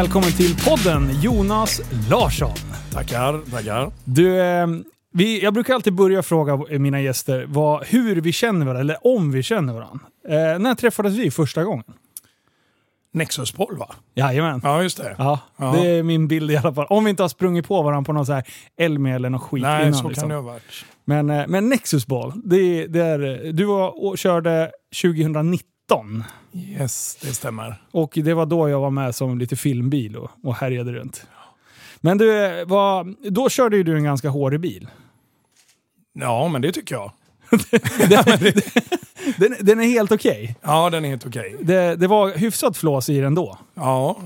Välkommen till podden Jonas Larsson. Tackar, tackar. Du, eh, vi, jag brukar alltid börja fråga mina gäster vad, hur vi känner varandra, eller om vi känner varandra. Eh, när träffades vi första gången? Nexus Paul va? Jajamän. Ja, just det. Ja, Ja. det är min bild i alla fall. Om vi inte har sprungit på varandra på någon så här Elmi eller något skit Nej, innan. så liksom. kan det ha varit. Men, eh, men Nexus Ball, det, det är, du var, och körde 2019. Yes, det stämmer. Och det var då jag var med som lite filmbil och, och härjade runt. Men du, eh, vad, då körde ju du en ganska hårig bil. Ja, men det tycker jag. Den, den är helt okej. Ja, den är helt okej. Det, det var hyfsat flås i den då. Ja,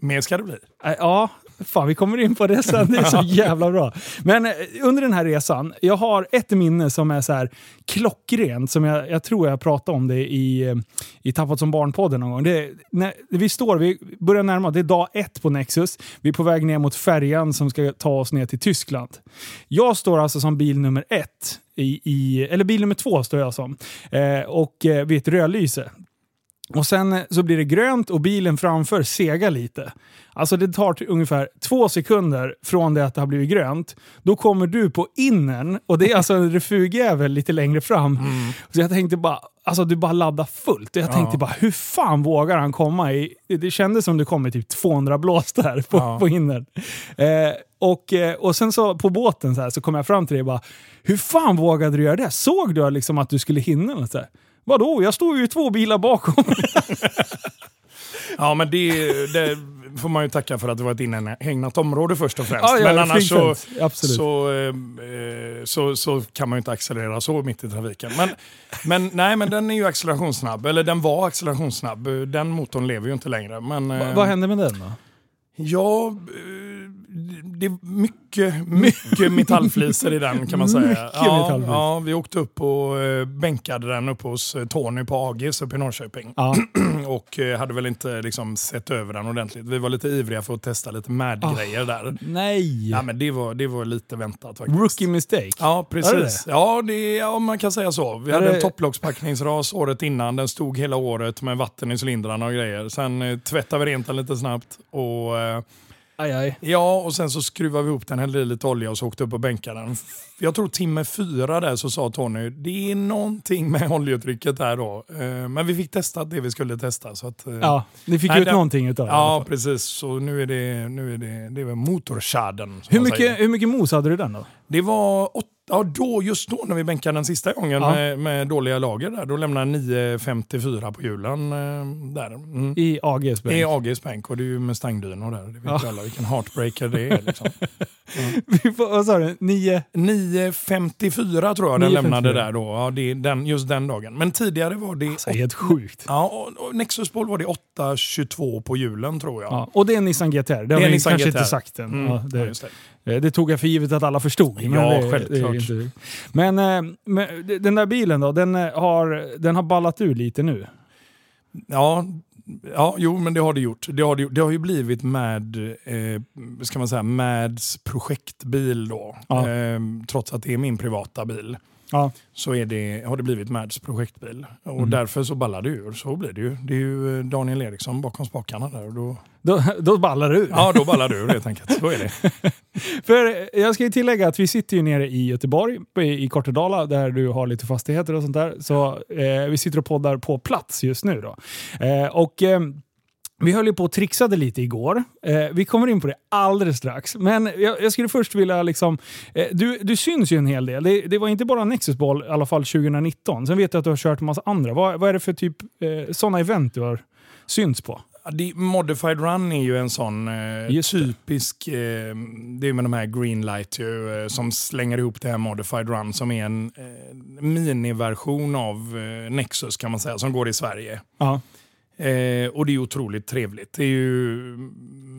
mer ska det bli. Äh, Ja, fan vi kommer in på det sen. Det är så jävla bra. Men eh, under den här resan, jag har ett minne som är så här klockrent, som jag, jag tror jag pratade om det i, eh, i Tappat som barn-podden någon gång. Det, är- när, vi står, vi börjar närma oss, det är dag ett på Nexus. Vi är på väg ner mot färjan som ska ta oss ner till Tyskland. Jag står alltså som bil nummer ett, i, i, eller bil nummer två står jag som, eh, och eh, vid ett rödlyse. Och sen eh, så blir det grönt och bilen framför segar lite. Alltså det tar ungefär två sekunder från det att det har blivit grönt. Då kommer du på innern och det är alltså en refugjävel lite längre fram. Så jag tänkte bara, alltså du bara laddar fullt. Jag tänkte bara, hur fan vågar han komma i... Det kändes som det kom i typ 200 blås där på, Ja. på innern. Eh, och, eh, och sen så på båten så, här, så kom jag fram till dig och bara, hur fan vågade du göra det? Såg du liksom att du skulle hinna? Eller så här? Vadå? Jag stod ju två bilar bakom. Ja, men det, det får man ju tacka för att det var ett inhägnat område först och främst. Ja, ja, men annars så, så, eh, så, så kan man ju inte accelerera så mitt i trafiken. Men, men, nej, men den är ju accelerationssnabb. Eller den var accelerationssnabb. Den motorn lever ju inte längre. Men, Va, eh, vad hände med den då? Ja, det är mycket, mycket metallfliser i den kan man säga. Ja. Ja, vi åkte upp och eh, bänkade den uppe hos eh, Tony på AGs uppe i Norrköping. Ja. Och eh, hade väl inte liksom, sett över den ordentligt. Vi var lite ivriga för att testa lite mad-grejer där. Nej! Ja, men det var, det var lite väntat faktiskt. Rookie mistake. Ja, Är det precis. Ja, det, ja, man kan säga så. Vi Är hade en topplockspackningsras året innan. Den stod hela året med vatten i cylindrarna och grejer. Sen eh, tvättade vi rent den lite snabbt. Och, eh, Aj, aj. Ja, och sen så skruvade vi ihop den, hällde i lite olja och så åkte upp och bänkade den. Jag tror timme fyra där så sa Tony, det är någonting med oljetrycket där då. Eh, Men vi fick testa det vi skulle testa. Så att, eh, Ja, ni fick Nej, ut det- någonting utav det. ja precis. Så nu är det, nu är det, det är motorchaden. hur, mycket, hur mycket mos hade du den då? Det var åtta, ja, då, just då när vi bänkade den sista gången Ja. med, med dåliga lager där. Då lämnade den 9,54 på hjulen eh, där. Mm. I AGs bänk? I AGs bänk och det är ju med stangdynor där. Det vet Ja. alla vilken heartbreaker det är. Liksom. Vi får- Vad sa du? Nio? 9.54 tror jag den 9.54. lämnade där då. Ja, det är den, just den dagen. Men tidigare var det... Alltså, helt sjukt. Ja, och, var det 8.22 på hjulen tror jag. Ja. Och det är en Nissan GTR. Det har Det är vi Nissan kanske GTR. inte sagt än. Mm, Ja, ja, det, det. eh, det tog jag för givet att alla förstod. Men Ja, det, självklart. Inte, men, eh, men den där bilen då, den eh, har, den har ballat ur lite nu. Ja, ja, jo men det har det gjort. Det har, det, det har ju blivit med, eh, ska man säga, Mads projektbil då. Ja. Eh, trots att det är min privata bil. Ja. Så är det, har det blivit Mads projektbil. Och Mm. därför så ballar det ur. Så blir det ju. Det är ju eh, Daniel Eriksson bakom spakarna där. Och då, Då, då ballar det ur. ja, då ballar det ur helt enkelt. Så är det. För eh, jag ska ju tillägga att vi sitter ju nere i Göteborg, i i Kortedala, där du har lite fastigheter och sånt där. Så eh, vi sitter och poddar på plats just nu då. Eh, och eh, vi höll ju på och trixade lite igår. Eh, vi kommer in på det alldeles strax. Men jag, jag skulle först vilja liksom... Eh, du, du syns ju en hel del. Det, det var inte bara Nexus Ball, i alla fall 2019. Sen vet jag att du har kört en massa andra. Vad, vad är det för typ eh, sådana event du har synts på? Modified Run är ju en sån eh, typisk, eh, det är med de här Greenlight ju, eh, som slänger ihop det här Modified Run som är en eh, miniversion av eh, Nexus kan man säga, som går i Sverige. Ja. Eh, och det är otroligt trevligt. Det är ju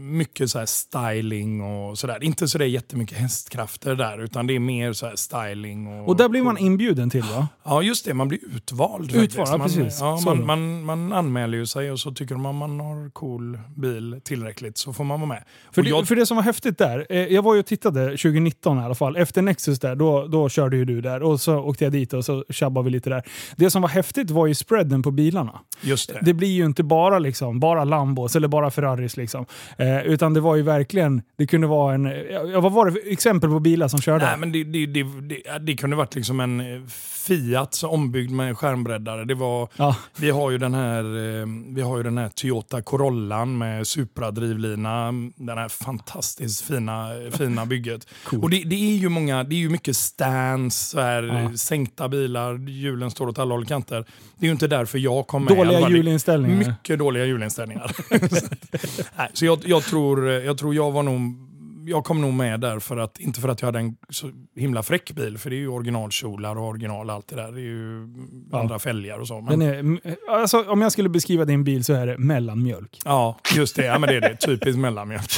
mycket så styling och sådär. Inte så där jättemycket hästkrafter där, utan det är mer så styling. Och, Och där blir man inbjuden till va? Ja, just det. Man blir utvald. Utvald, man, precis. Ja, man, man, man anmäler ju sig och så tycker man man har cool bil tillräckligt så får man vara med. För det, jag, för det som var häftigt där, eh, jag var ju och tittade 2019 i alla fall, efter Nexus där, då, då körde ju du där och så åkte jag dit och så tjabbade vi lite där. Det som var häftigt var ju spreaden på bilarna. just det. Det blir ju inte bara liksom, bara Lambos eller bara Ferraris liksom. Eh, utan det var ju verkligen, det kunde vara en, ja, vad var det för exempel på bilar som körde? Nej, men det, det, det, det, det kunde varit liksom en eh, Fiat ombyggd med skärmbreddare. Det var, Ja. vi, har ju den här, eh, vi har ju den här Toyota Corollan med Supra-drivlina. Den här fantastiskt fina, fina bygget. Coolt. Och det, det är ju många, det är ju mycket stands, så här, Ja. sänkta bilar, hjulen står åt alla håll och kanter. Det är ju inte därför jag kom med. Dåliga hjulinställningar. Mycket dåliga hjulinställningar. Så jag, jag, tror, jag tror jag var nog jag kom nog med där, för att, inte för att jag hade en så himla fräck bil, för det är ju originalkjolar och original allt det där. Det är ju Ja. andra fälgar och så. Men, är, alltså, om jag skulle beskriva din bil så är det mellanmjölk. Ja, just det. Ja, men det är det. Typiskt mellanmjölk.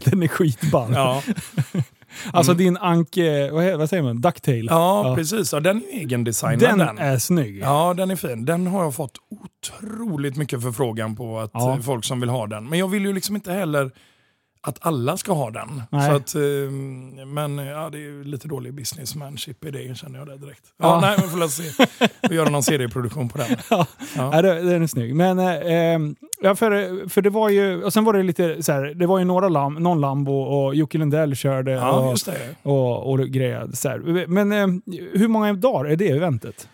Den är skitball. Ja, Alltså din Anke, vad, säger man? Ducktail. ja, Ja. precis. Ja, den är egendesignad. den, Den, är snygg. Ja, den är fin. Den har jag fått otroligt mycket förfrågan på att Ja. folk som vill ha den. Men jag vill ju liksom inte heller att alla ska ha den. Nej. Så att, eh, men ja, det är ju lite dålig businessmanship i det känner jag det direkt. Ja, Ja. Nej, men får se. Vi gör någon serieproduktion på den. Ja. Ja. Det- den är snygg. Men, eh, eh, ja, för, för det var ju, och sen var det lite så här, det var ju några lam, någon Lambo och Jocke Lundell körde Ja, och, just det. och, och grejade. Så här. Men eh, hur många dagar är det eventet?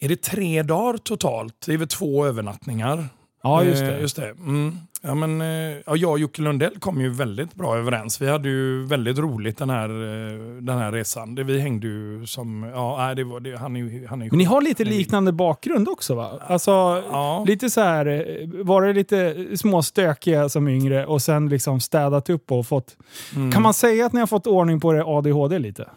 Är det tre dagar totalt? Det är väl två övernattningar? Ja, just Eh, det. just det. Mm. Ja, men, eh, ja, jag och Jocke Lundell kom ju väldigt bra överens. Vi hade ju väldigt roligt den här, eh, den här resan. Det, vi hängde ju som... Ja, det var, det, han är ju... Han är ju Men ni har lite liknande bakgrund också va? Alltså, Ja. lite så här, eh, var det lite småstökiga som yngre och sen liksom städat upp och fått... Mm. Kan man säga att ni har fått ordning på det ADHD lite?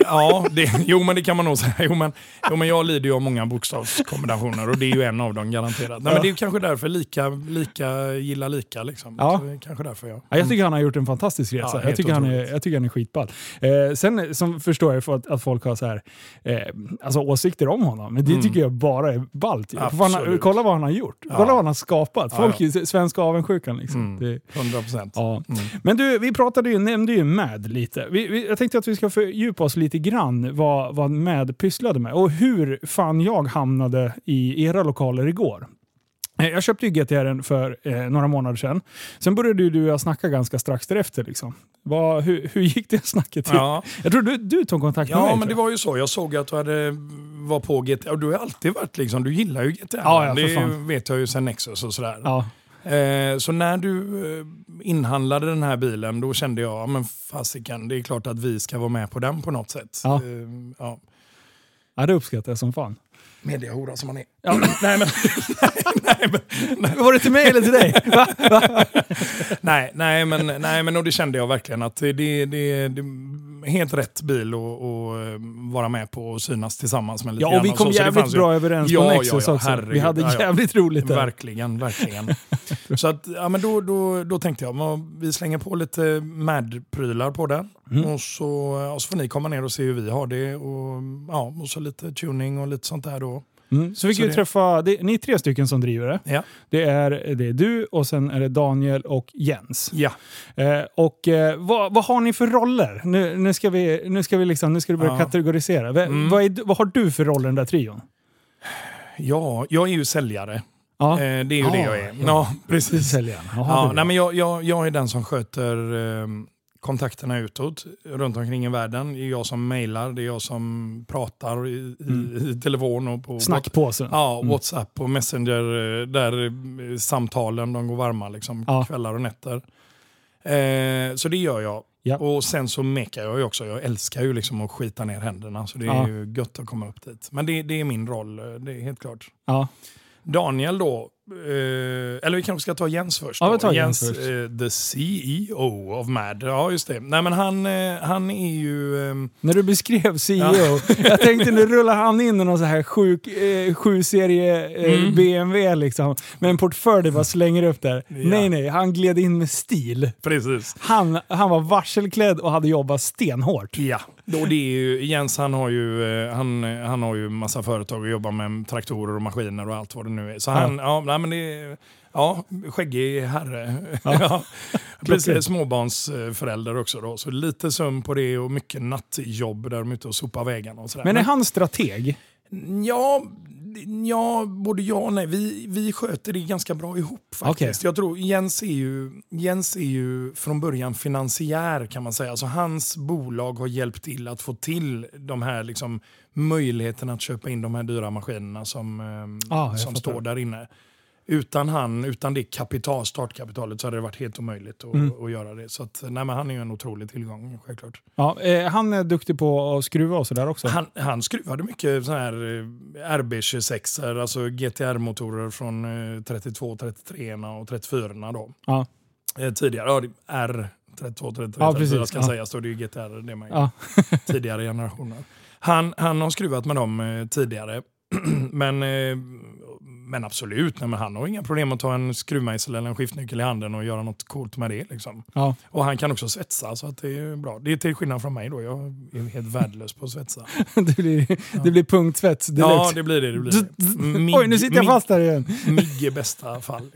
Ja, det, jo men det kan man nog säga. Jo men, jo, men jag lider ju av många bokstavskombinationer och det är ju en av dem garanterat. Nej, Ja. men det är kanske därför lika, lika gillar lika. Liksom. Ja. Kanske därför jag... Ja, jag tycker han har gjort en fantastisk resa. Ja, jag, tycker han är, jag tycker han är skitball. Eh, sen som förstår jag att, att folk har så här, eh, alltså åsikter om honom, men det Mm. tycker jag bara är ballt. han Kolla vad han har gjort. Ja. Kolla vad han har skapat. Ja, Folk ja. är svenska avundsjukan. Liksom. Mm. Det, 100 procent. ja. Mm. Men du, vi pratade ju, nämnde ju MAD lite. Vi, vi, jag tänkte att vi ska fördjupa oss lite grann vad, vad MAD pysslade med och hur fan jag hamnade i era lokaler igår. Eh, Jag köpte ju GTR för eh, några månader sedan. Sen började ju du och jag snacka ganska strax därefter. Liksom. Vad, hur, hur gick det snacket till? Ja. Jag tror du, du tog kontakt med mig. Ja, men det var ju så. Jag såg att du hade, var på. Och du har alltid varit liksom, du gillar ju GTA. Ja, ja, det vet jag ju sen Nexus och sådär. Ja. Eh, så när du eh, inhandlade den här bilen, då kände jag, ja men fasiken, det är klart att vi ska vara med på den på något sätt. Ja. Eh, ja. ja, det uppskattar jag som fan. Mediahora som man är. Ja. nej, men, nej, men, Var det till mig eller till dig? Va? nej, nej, men, nej, men och det kände jag verkligen att det, det, det, helt rätt bil att eh, vara med på och synas tillsammans med lite Ja, och vi och kom så, så jävligt ju- bra överens Ja, på ja, Nexus ja, också. herregud. vi hade Ja, ja. jävligt roligt där. Verkligen, verkligen. så att, ja, men då, då, då tänkte jag, vi slänger på lite Mad-prylar på den. Mm. Och, så, och så får ni komma ner och se hur vi har det. Och, ja, och så lite tuning och lite sånt där då. Mm. Så fick Så vi det- träffa, det, ni är tre stycken som driver det. Ja. Det är, det är du och sen är det Daniel och Jens. Ja. Eh, och eh, vad, vad har ni för roller? Nu, nu ska vi, nu ska vi liksom, nu ska du börja Ja. kategorisera. V- Mm. Vad, är, vad har du för roll i den där trion? ja, jag är ju säljare. Ja, Eh, det är ju Ja, det jag är. ja. Ja, precis. säljaren. Ja, nej, men jag, jag, jag är den som sköter eh, kontakterna utåt runt omkring i världen. Det är jag som mejlar, det är jag som pratar i, Mm. i telefon och på Snackpåsen. Ja, Mm. WhatsApp och Messenger eh, där eh, samtalen de går varma liksom, Ja. kvällar och nätter. Eh, så det gör jag. Ja. Och sen så mekar jag ju också. Jag älskar ju liksom att skita ner händerna så det är Ja. ju gött att komma upp dit. Men det, det är min roll, eh, det är helt klart. Ja. Daniel då, Eh, eller vi kanske ska ta Jens först. Ja, Jens, Jens först. eh, the CEO of MAD. Ja, just det. Nej, men han, eh, han är ju... ehm, När du beskrev CEO, jag tänkte nu rullar han in i någon så här sjuk, eh, sju serie Mm. BMW liksom. Med en portfölj bara slänger upp där. Ja. Nej nej, han gled in med stil. precis. Han, han var varselklädd och hade jobbat stenhårt. Ja, då det är ju, Jens han har ju, eh, han, han har ju massa företag och jobbar med traktorer och maskiner och allt vad det nu är. Så han, ja, nej, men det är, ja, skäggig herre. Ja. Precis, småbarnsförälder också då. Så lite sömn på det och mycket nattjobb där de är ute och sopar vägarna och sådär. Men är han strateg? Ja, ja, både ja och nej. Vi, vi sköter det ganska bra ihop faktiskt. Okej. Jag tror Jens är, ju, Jens är ju från början finansiär kan man säga. Alltså hans bolag har hjälpt till att få till de här liksom, möjligheterna att köpa in de här dyra maskinerna som, Ah, som står där inne. Utan han, utan det kapital, startkapitalet så hade det varit helt omöjligt att, Mm. att göra det. Så att, nej, han är ju en otrolig tillgång, självklart. Ja, eh, han är duktig på att skruva och sådär också. Han, han skruvade mycket så här eh, RB26, alltså GTR-motorer från eh, 32, 33 och 34 då. Ja. Eh, Tidigare, ja, det- R32, 33, Ja, 34 precis, ska ja. sägas då, det är ju GTR det man Ja. tidigare generationer. Han, han har skruvat med dem eh, tidigare. men, eh, men absolut, nej, men han har inga problem att ta en skruvmejsel eller en skiftnyckel i handen och göra något coolt med det. Liksom. Ja. Och han kan också svetsa, så att det är bra. Det är till skillnad från mig då, jag är helt värdelös på att svetsa. det, blir, det blir punktsvets Ja, deluxe. det blir det. det, blir det. Mig- Oj, nu sitter jag mig- fast här igen. Migg i bästa fall.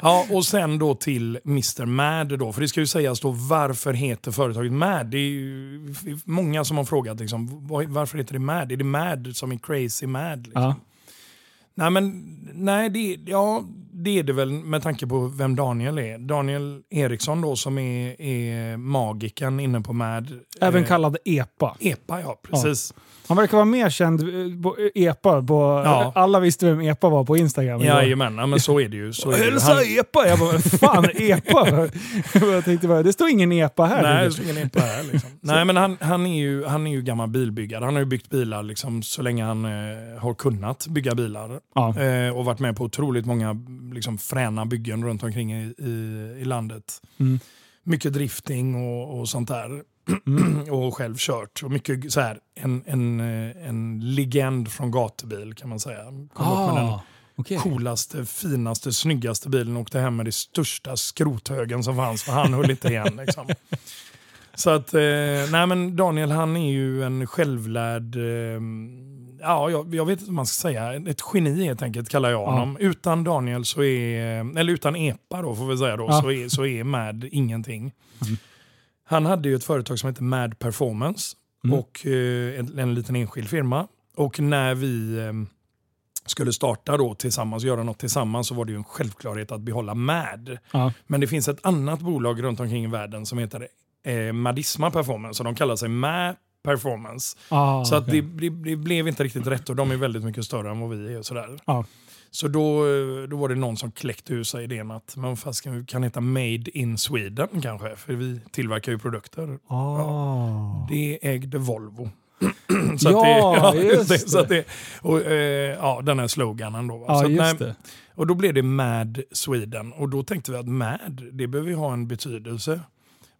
Ja, och sen då till Mr. Mad då. För det ska ju sägas då, varför heter företaget Mad? Det är ju många som har frågat liksom, varför heter det Mad? Är det Mad som är crazy mad? Liksom? Ja. Nej, men nej, det, ja, det är det väl med tanke på vem Daniel är. Daniel Eriksson då som är, är magiken inne på Mad. Även Eh, kallad EPA. EPA, ja precis. Han verkar vara mer känd eh, på EPA. På, Ja. Alla visste vem EPA var på Instagram. Jajamän, ja, men så är det ju. Så är. Hälsa Han- EPA! Jag bara, fan EPA? jag tänkte bara, det står ingen EPA här. Nej, det står ingen EPA här. Liksom. Nej, men han, han, är ju, han är ju gammal bilbyggare. Han har ju byggt bilar liksom, så länge han eh, har kunnat bygga bilar. Ja. Eh, och varit med på otroligt många liksom, fräna byggen runt omkring i, i, i landet. Mm. Mycket drifting och, och sånt där. Mm. och själv kört. Och mycket så här, en, en, en legend från gatubil kan man säga. Kom upp med den Ah, okej. coolaste, finaste, snyggaste bilen och åkte hem med det största skrothögen som fanns för han höll inte igen. Liksom. Så att, eh, nej men Daniel han är ju en självlärd, eh, ja jag, jag vet inte vad man ska säga, ett geni helt enkelt kallar jag Ja. honom. Utan Daniel så är, eller utan EPA då får vi säga då, Ja. så, är, så är MAD ingenting. Mm. Han hade ju ett företag som heter MAD Performance Mm. och eh, en, en liten enskild firma. Och när vi eh, skulle starta då tillsammans, göra något tillsammans, så var det ju en självklarhet att behålla MAD. Ja. Men det finns ett annat bolag runt omkring i världen som heter eh, Madisma Performance och de kallar sig MA Performance. Ah, så att okej. det, det, det blev inte riktigt rätt och de är väldigt mycket större än vad vi är. Och sådär. Ja. Så då, då var det någon som kläckte ur sig idén att man fast kan, kan heta Made in Sweden kanske, för vi tillverkar ju produkter. Ah. Det ägde Volvo. Ja, just det. Så det. att det och, eh, ja, den här sloganen då. Ja, så att, nej, det. och då blev det Mad Sweden. Och då tänkte vi att Mad, det behöver ju ha en betydelse.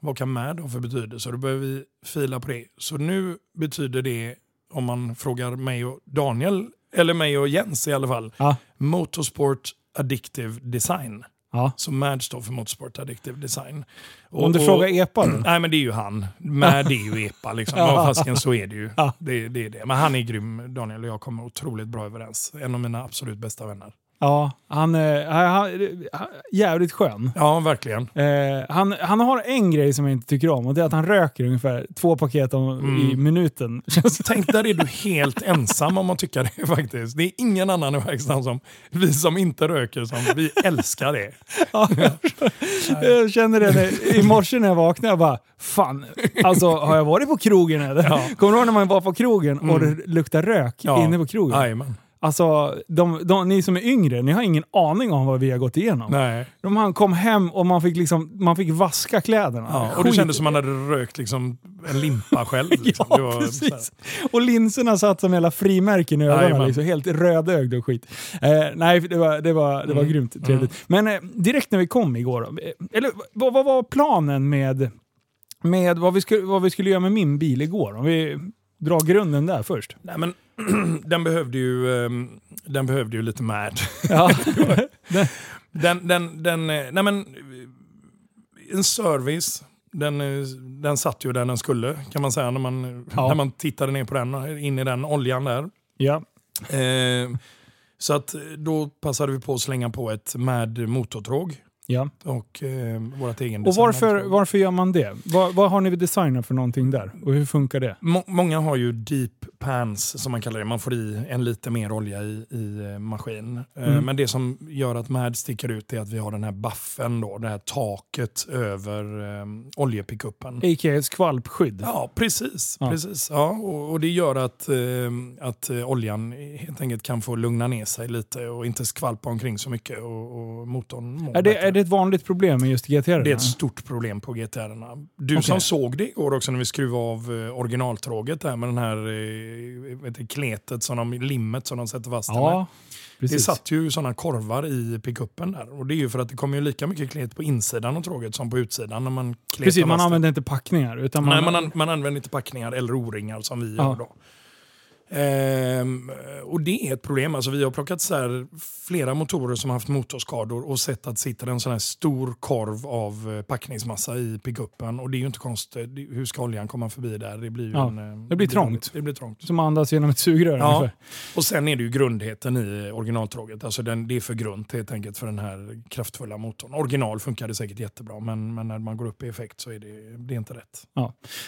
Vad kan Mad ha för betydelse? Då behöver vi fila på det. Så nu betyder det, om man frågar mig och Daniel, eller mig och Jens i alla fall, Ja. Motorsport Addictive Design. Ja. Så MAD står för Motorsport Addictive Design. Och- Om du och- frågar EPA då? Nej men det är ju han. MAD är ju EPA liksom. Ja, fasken så är det ju. Ja. Det, det är det. Men han är grym, Daniel, och jag kommer otroligt bra överens. En av mina absolut bästa vänner. Ja, han är han, jävligt skön. Ja, verkligen. Eh, han, han har en grej som jag inte tycker om och det är att han röker ungefär två paket om, Mm. i minuten. Tänk, där är du helt ensam om att tycka det faktiskt. Det är ingen annan i verkstaden som vi som inte röker som vi älskar det. Ja, jag känner det när, i morse när jag vaknade. Jag bara, fan, alltså har jag varit på krogen eller? Ja. Kommer du ihåg när man var på krogen och Mm. det luktade rök Ja. inne på krogen? Jajamän. Alltså, de, de, ni som är yngre, ni har ingen aning om vad vi har gått igenom. Nej. De, man kom hem och man fick, liksom, man fick vaska kläderna. Ja, och det kändes som man hade rökt liksom en limpa själv. Liksom. Ja, var precis. Och linserna satt som hela frimärken i ögonen. Liksom, helt rödögd och skit. Eh, nej, det var, det var, det var Mm. grymt trevligt. Men eh, direkt när vi kom igår, eh, eller vad, vad var planen med, med vad, vi skulle, vad vi skulle göra med min bil igår? Om vi drar grunden där först. Nej, men, den, behövde ju, ehm, den behövde ju lite mad. Ja. Den, den, den, eh, nej men, en service, den, eh, den satt ju där den skulle kan man säga när man, Ja. när man tittade ner på den, in i den oljan där. ja. Eh, så att eh, då passade vi på att slänga på ett med motortråg ja. och eh, vårt egen Och varför, varför gör man det? Vad, vad har ni designat för någonting där? Och hur funkar det? Må- Många har ju deep pans som man kallar det. Man får i en lite mer olja i, i eh, maskin. Eh, Mm. Men det som gör att MAD sticker ut är att vi har den här buffen, då, det här taket över eh, oljepickuppen. A.k.a. skvalpskydd. Ja, precis. Ja. precis. Ja, och, och det gör att, eh, att eh, oljan helt enkelt kan få lugna ner sig lite och inte skvalpa omkring så mycket och, och motorn mår Är det, bättre. är det ett vanligt problem med just GTR? Det är ett stort problem på GTR-erna. Du Okej. som såg det igår också när vi skruvade av eh, originaltråget där med den här eh, vet du, kletet, som de, limmet som de sätter fast den med. Ja, Det satt ju sådana korvar i pickuppen där. Och det är ju för att det kommer ju lika mycket klet på insidan av tråget som på utsidan när man Precis, man det. använder inte packningar. Utan man, Nej, man, an, man använder inte packningar eller o-ringar som vi Ja. gör då. Ehm, och det är ett problem. Alltså, vi har plockat så flera motorer som har haft motorskador och sett att det sitter en sån här stor korv av eh, packningsmassa i pickuppen. Och det är ju inte konstigt. Det- Hur ska oljan komma förbi där? Det blir Ja, en, eh, det blir trångt. Det blir trångt. Som andas genom ett sugrör Ja. ungefär. Och sen är det ju grundheten i originaltråget. Alltså den, det är för grunt helt enkelt för den här kraftfulla motorn. Original funkar det säkert jättebra men, men när man går upp i effekt så är det, det är inte rätt.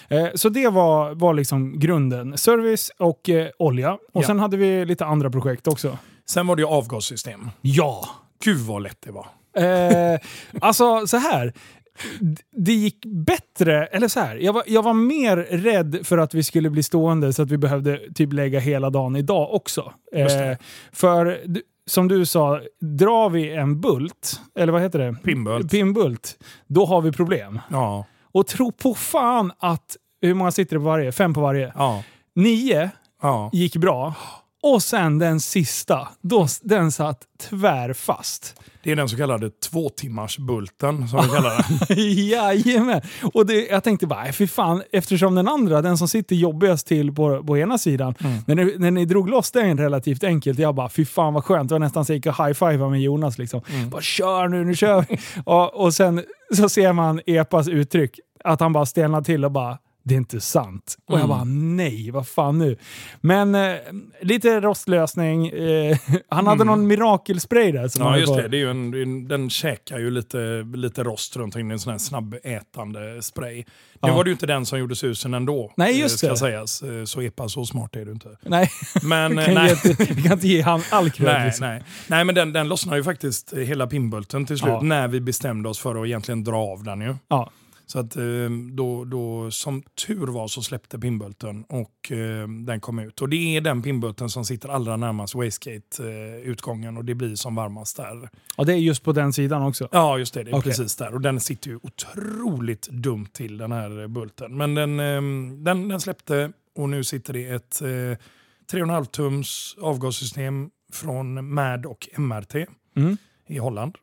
Eh, så det var, var liksom grunden. Service och eh, olja. Och Ja. sen hade vi lite andra projekt också. Sen var det ju avgassystem. Ja! Gud vad lätt det var. Eh, alltså så här. Det gick bättre, eller så här. Jag var, jag var mer rädd för att vi skulle bli stående så att vi behövde typ lägga hela dagen idag också. Eh, för som du sa, drar vi en bult, eller vad heter det? Pimbult. Pimbult, då har vi problem. Ja. Och tro på fan att, hur många sitter det på varje? Fem på varje? Ja. Nio Ja. gick bra. Och sen den sista, då, den satt tvärfast. Det är den så kallade tvåtimmarsbulten som vi kallar den. Jajamän! Och det, jag tänkte bara, "Nej, fy fan, eftersom den andra, den som sitter jobbigast till på, på ena sidan, Mm. när, ni, när ni drog loss den relativt enkelt, jag bara, fy fan vad skönt. Det var nästan så jag gick och high-fivade med Jonas. Liksom. Mm. Bara kör nu, nu kör vi! och, och sen så ser man Epas uttryck, att han bara stelnar till och bara, det är inte sant. Och jag Mm. bara, nej, vad fan nu? Men eh, lite rostlösning. Eh, han hade någon mirakelspray där. Som Mm. Ja just det, det är ju en, den käkar ju lite, lite rost runt omkring. En sån här snabbätande spray. Nu Ja. var det ju inte den som gjorde susen ändå. Nej, eh, just ska det. sägas. Eh, Så epa, så smart är du inte. Nej, Men, vi eh, kan, nej. ge, vi kan inte ge han all cred. Nej, liksom. nej. nej, men den, den lossnade ju faktiskt hela pinnbulten till slut Ja. när vi bestämde oss för att egentligen dra av den. Ju. Ja. Så att eh, då, då, som tur var så släppte pinnbulten och eh, den kom ut. Och det är den pinnbulten som sitter allra närmast wastegate-utgången och det blir som varmast där. ja, det är just på den sidan också. Ja, just det. Det är Okej. precis där. Och den sitter ju otroligt dumt till den här eh, bulten. Men den, eh, den, den släppte och nu sitter det ett eh, 3,5 tums avgassystem från MAD och MRT Mm. i Holland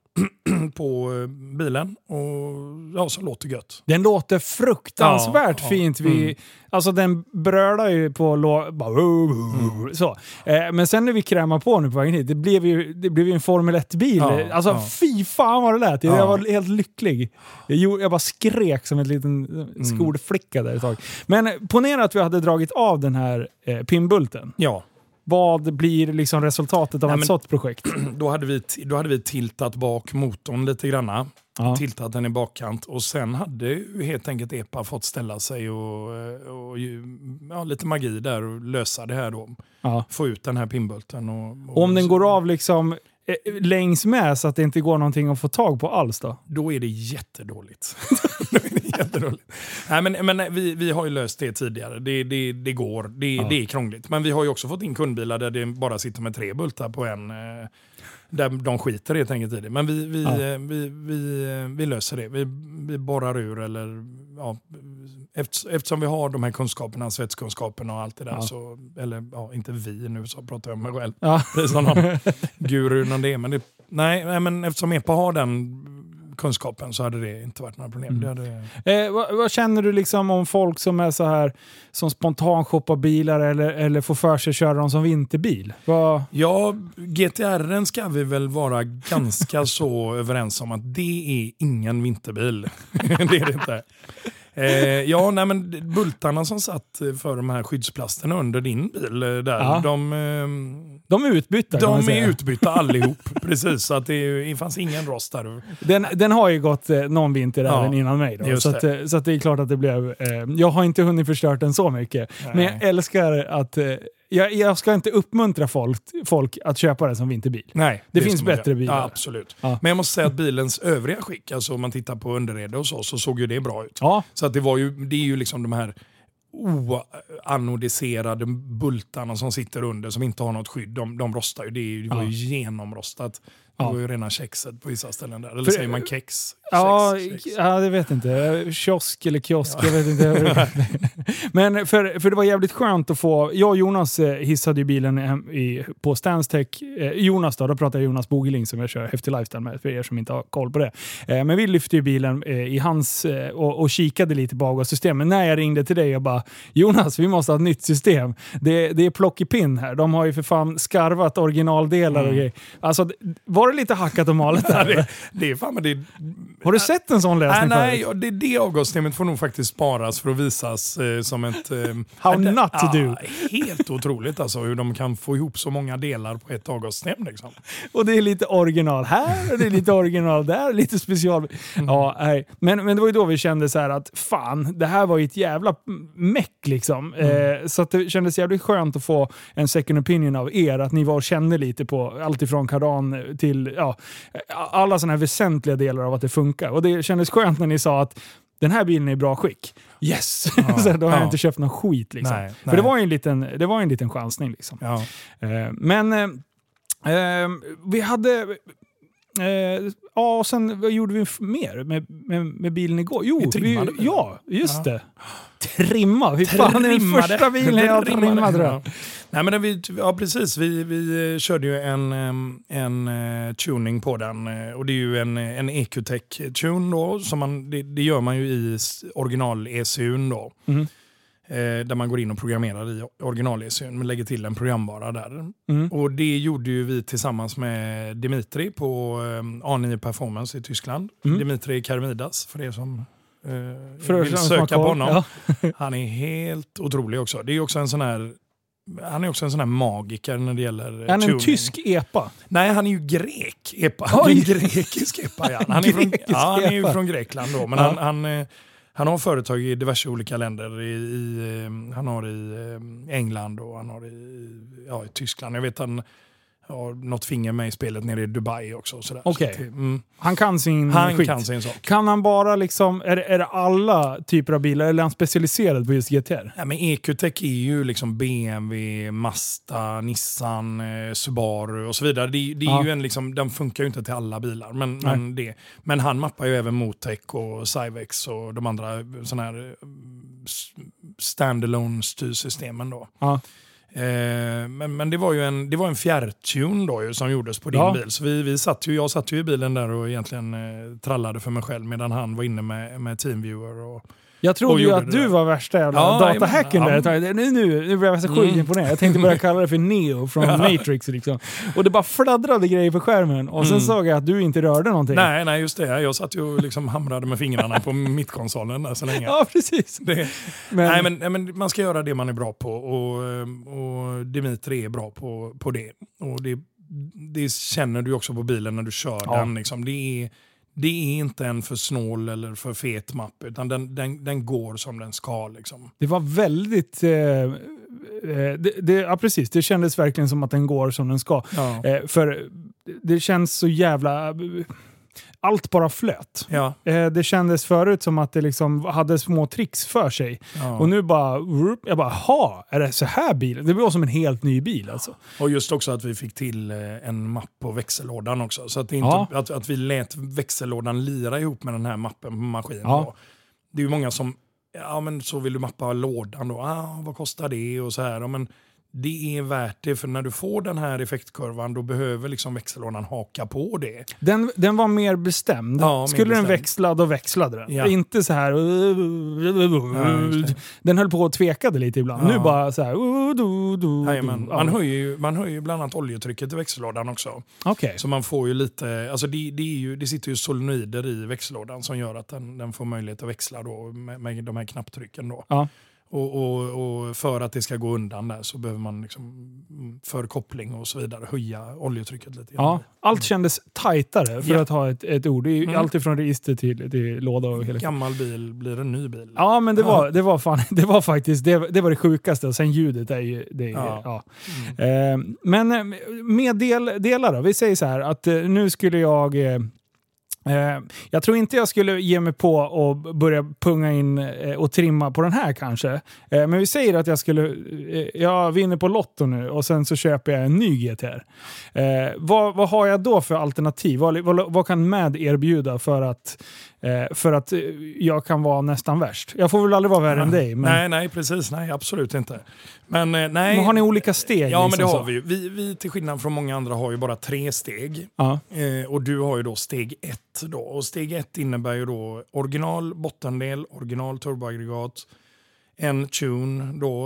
på eh, bilen. Och ja, som låter gött. Den låter fruktansvärt Ja, fint. Vi, Mm. Alltså den brölar ju på. Bara, Mm. så. Eh, men sen när vi krämade på nu på vägen hit, det blev ju, det blev ju en Formel 1-bil. Ja, alltså ja. fy fan vad det lät. Jag Ja. var helt lycklig. Jag, gjorde- jag bara skrek som en liten Mm. eh, skolflicka där ett tag. Men ponera att vi hade dragit av den här eh, pinnbulten. Ja, Vad blir liksom resultatet av Nej, ett men- sådant projekt? då hade, vi, då hade vi tiltat bak motorn lite granna. Ja. Tiltat den i bakkant och sen hade helt enkelt EPA fått ställa sig och, eh, och ja, lite magi där och lösa det här då. Ja. Få ut den här pinnbulten. Och, Och om den går av liksom längs med så att det inte går någonting att få tag på alls då? Då är det jättedåligt. då är det jättedåligt. Nej, men, men vi, vi har ju löst det tidigare. Det, det, det går. Det, Ja. det är krångligt. Men vi har ju också fått in kundbilar där det bara sitter med tre bultar på en. Där de skiter helt enkelt i det. Men vi, vi, Ja. eh, vi, vi, eh, vi löser det. Vi, vi borrar ur eller ja, efter- Eftersom vi har de här kunskaperna, svetskunskaperna och allt det där. Ja. Så, eller ja, inte vi nu, så pratar jag om mig själv. Ja. Det är som någon guru någon det. Men det, nej, nej, men eftersom EPA har den kunskapen så hade det inte varit några problem. Mm. Det hade, Eh, vad, vad känner du liksom om folk som är så här som spontan shoppar bilar eller, eller får för sig köra dem som vinterbil? Vad, Ja, GTR ska vi väl vara ganska så överens om att det är ingen vinterbil. det är det inte. Eh, ja, nej, men bultarna som satt för de här skyddsplasterna under din bil eh, där, Ja. de, eh, de är utbytta de säga. är utbytta allihop. Precis, så att det, det fanns ingen rost där. Den, den har ju gått eh, någon vinter Ja, även innan mig. Då, så, att, det. eh, så att det är klart att det blev... Jag har inte hunnit förstört den så mycket. Men jag Nej. älskar att... Jag, jag ska inte uppmuntra folk, folk att köpa den som vinterbil. Nej, Det finns ska man bättre bilar. Ja, absolut. Ja. Men jag måste säga att bilens övriga skick, alltså om man tittar på underrede och så, så såg ju det bra ut. Ja, Så att det, var ju, det är ju liksom de här oanodiserade bultarna som sitter under som inte har något skydd. De, de rostar ju. Det, är, det var ju genomrostat. Det Ja. var ju rena kexet på vissa ställen där. Eller För- säger man kex? Ja, Kex, kex. ja, det vet jag inte. Kiosk eller kiosk, jag vet inte. Men för, för det var jävligt skönt att få... Jag och Jonas eh, hissade ju bilen i, på Stanstech. Eh, Jonas då, då pratar jag Jonas Bogeling som jag kör Häftig Lifestyle med, för er som inte har koll på det. Eh, men vi lyfte ju bilen i hans och, och kikade lite på avgassystemet. Men när jag ringde till dig och bara Jonas, vi måste ha ett nytt system. Det, det är plock i pinn här. De har ju för fan skarvat originaldelar och grejer. Alltså, var det lite hackat och malet där? det, det är fan men det, Har du sett en sån nej, lösning nej, det, det avgassystemet får nog faktiskt sparas för att visas eh, som ett... Eh, How det- not to do. Helt otroligt alltså hur de kan få ihop så många delar på ett avgassystem. Liksom. Och det är lite original här och det är lite original där, lite special. Ja, nej. Men, men det var ju då vi kände så att fan, det här var ju ett jävla meck liksom. Eh, så det kändes jävligt skönt att få en second opinion av er, att ni var och kände lite på allt ifrån kardan till ja, alla sådana här väsentliga delar av att det funkar. Och det kändes skönt när ni sa att den här bilen är i bra skick. Yes! så då har jag ja. inte köpt någon skit. Liksom. Nej, För nej. det var ju en liten, det var en liten chansning. Liksom. Ja. Eh, men eh, eh, vi hade... Eh, ja, och sen vad gjorde vi mer med, med, med bilen igår? Jo, Vi trimmade bilen. ja, just Ja. det. Trimma! Fy fan, är den Trimmade. första bilen jag har Trimmade. Nej, men vi, ja, precis. Vi, vi eh, körde ju en, en eh, tuning på den. eh, Och det är ju en, en EQTech-tune då. Som man, det, det gör man ju i original-ECUn då. Mhm. Eh, där man går in och programmerar i original-ECUn, men lägger till en programvara där. Mm. Och det gjorde ju vi tillsammans med Dimitri på eh, A9 Performance i Tyskland. Mm. Dimitri Karmidas, för er som eh, vill söka på honom. Ja. Han är helt otrolig också. Det är också en sån här han är också en sån här magiker när det gäller eh, Är han en tuning. tysk epa? Nej, han är ju grek. Epa. Oj! En grekisk epa, ja. Han är, från, ja, han är ju från Grekland då. Men Ja. han, han, eh, han har företag i diverse olika länder. I, i, eh, han har i England och han har i, ja, i Tyskland. Jag vet han har något finger med i spelet nere i Dubai också. sådär. Okej. Så mm, Han kan sin han skit. kan sin sak. Kan han bara liksom, är, är det alla typer av bilar eller är han specialiserad på just GTR? Ja, men EQTech är ju liksom BMW, Mazda, Nissan, eh, Subaru och så vidare. Det, det är Ja. ju en, liksom, den funkar ju inte till alla bilar. Men, men, det, men han mappar ju även Motec och Cyvex och de andra såna här eh, standalone styrsystemen. Då. Ja. Eh, men men det var ju en, det var en fjärrtune då ju, som gjordes på din Ja. bil. Så vi, vi satt ju, jag satt ju i bilen där och egentligen eh, trallade för mig själv medan han var inne med, med Teamviewer. Och, Jag trodde ju att du var värsta jävla Ja, datahacken jajamän. där. Tänkte, Nu, nu, nu blev jag så sjukt Mm. imponerad. Jag tänkte börja kalla det för Neo från Matrix. Liksom. Och det bara fladdrade grejer på skärmen. Och sen Mm. såg jag att du inte rörde någonting. Nej, nej, just det. Jag satt ju och liksom hamrade med fingrarna på mittkonsolen där så länge. Ja, precis. Det, Men, nej, men, nej, men man ska göra det man är bra på och, eh, och Dimitri är bra på, på det. Och det. Det känner du också på bilen när du kör Ja. den. Liksom. Det, är, det är inte en för snål eller för fet mapp, utan den, den, den går som den ska. Liksom. Det var väldigt... Eh, eh, det, det, ja, precis. Det kändes verkligen som att den går som den ska. Ja. Eh, för det känns så jävla... Allt bara flöt. Ja. Eh, Det kändes förut som att det liksom hade små tricks för sig. Ja. Och nu bara... Jag bara, ha är det så här bilen? Det var som en helt ny bil alltså. Och just också att vi fick till eh, en mapp på växellådan också. Så att, inte, Ja. att, att vi lät växellådan lira ihop med den här mappen på maskinen. Ja. Det är ju många som, ja men så vill du mappa lådan då, ah, vad kostar det och så här. Men det är värt det för när du får den här effektkurvan då behöver liksom växellådan haka på det. Den, den var mer bestämd. Ja, mer Skulle den bestämd. växla, då växlade den. Ja. Inte så här... det. den höll på och tvekade lite ibland. Ja. Nu bara så här... du, du, Jajamän. Man, Ja. höjer ju, man höjer ju bland annat oljetrycket i växellådan också. Okej. Så man får ju lite, alltså det, det, är ju, det sitter ju solenoider i växellådan som gör att den, den får möjlighet att växla då med, med de här knapptrycken. Då. Och, och, och för att det ska gå undan där så behöver man liksom, för koppling och så vidare höja oljetrycket lite. Ja, allt kändes tajtare för Ja. att ha ett, ett ord. Det är Mm. allt ifrån register till, till låda och hela Gammal bil blir en ny bil. Ja, men det Ja. var, det var, fan, det var faktiskt det, det var det sjukaste. Och sen ljudet är ju... Det, är- Ja. ja. Mm. Eh, men eh, med del, delar då? Vi säger så här att eh, nu skulle jag... Eh, jag tror inte jag skulle ge mig på och börja punga in eh, och trimma på den här kanske. Eh, men vi säger att jag skulle... Jag vinner på Lotto nu och sen så köper jag en ny GTR. Vad, vad har jag då för alternativ? Vad, vad, vad kan MAD erbjuda för att, eh, för att eh, jag kan vara nästan värst? Jag får väl aldrig vara värre än dig. Men, Nej, nej, precis. Nej, absolut inte. Men, eh, nej, men har ni olika steg? Ja, men liksom det så? har vi ju. Vi, vi till skillnad från många andra har ju bara tre steg. Ja. Eh, och du har ju då steg ett. Då. Och steg ett innebär ju då original bottendel, original turboaggregat, en tune då,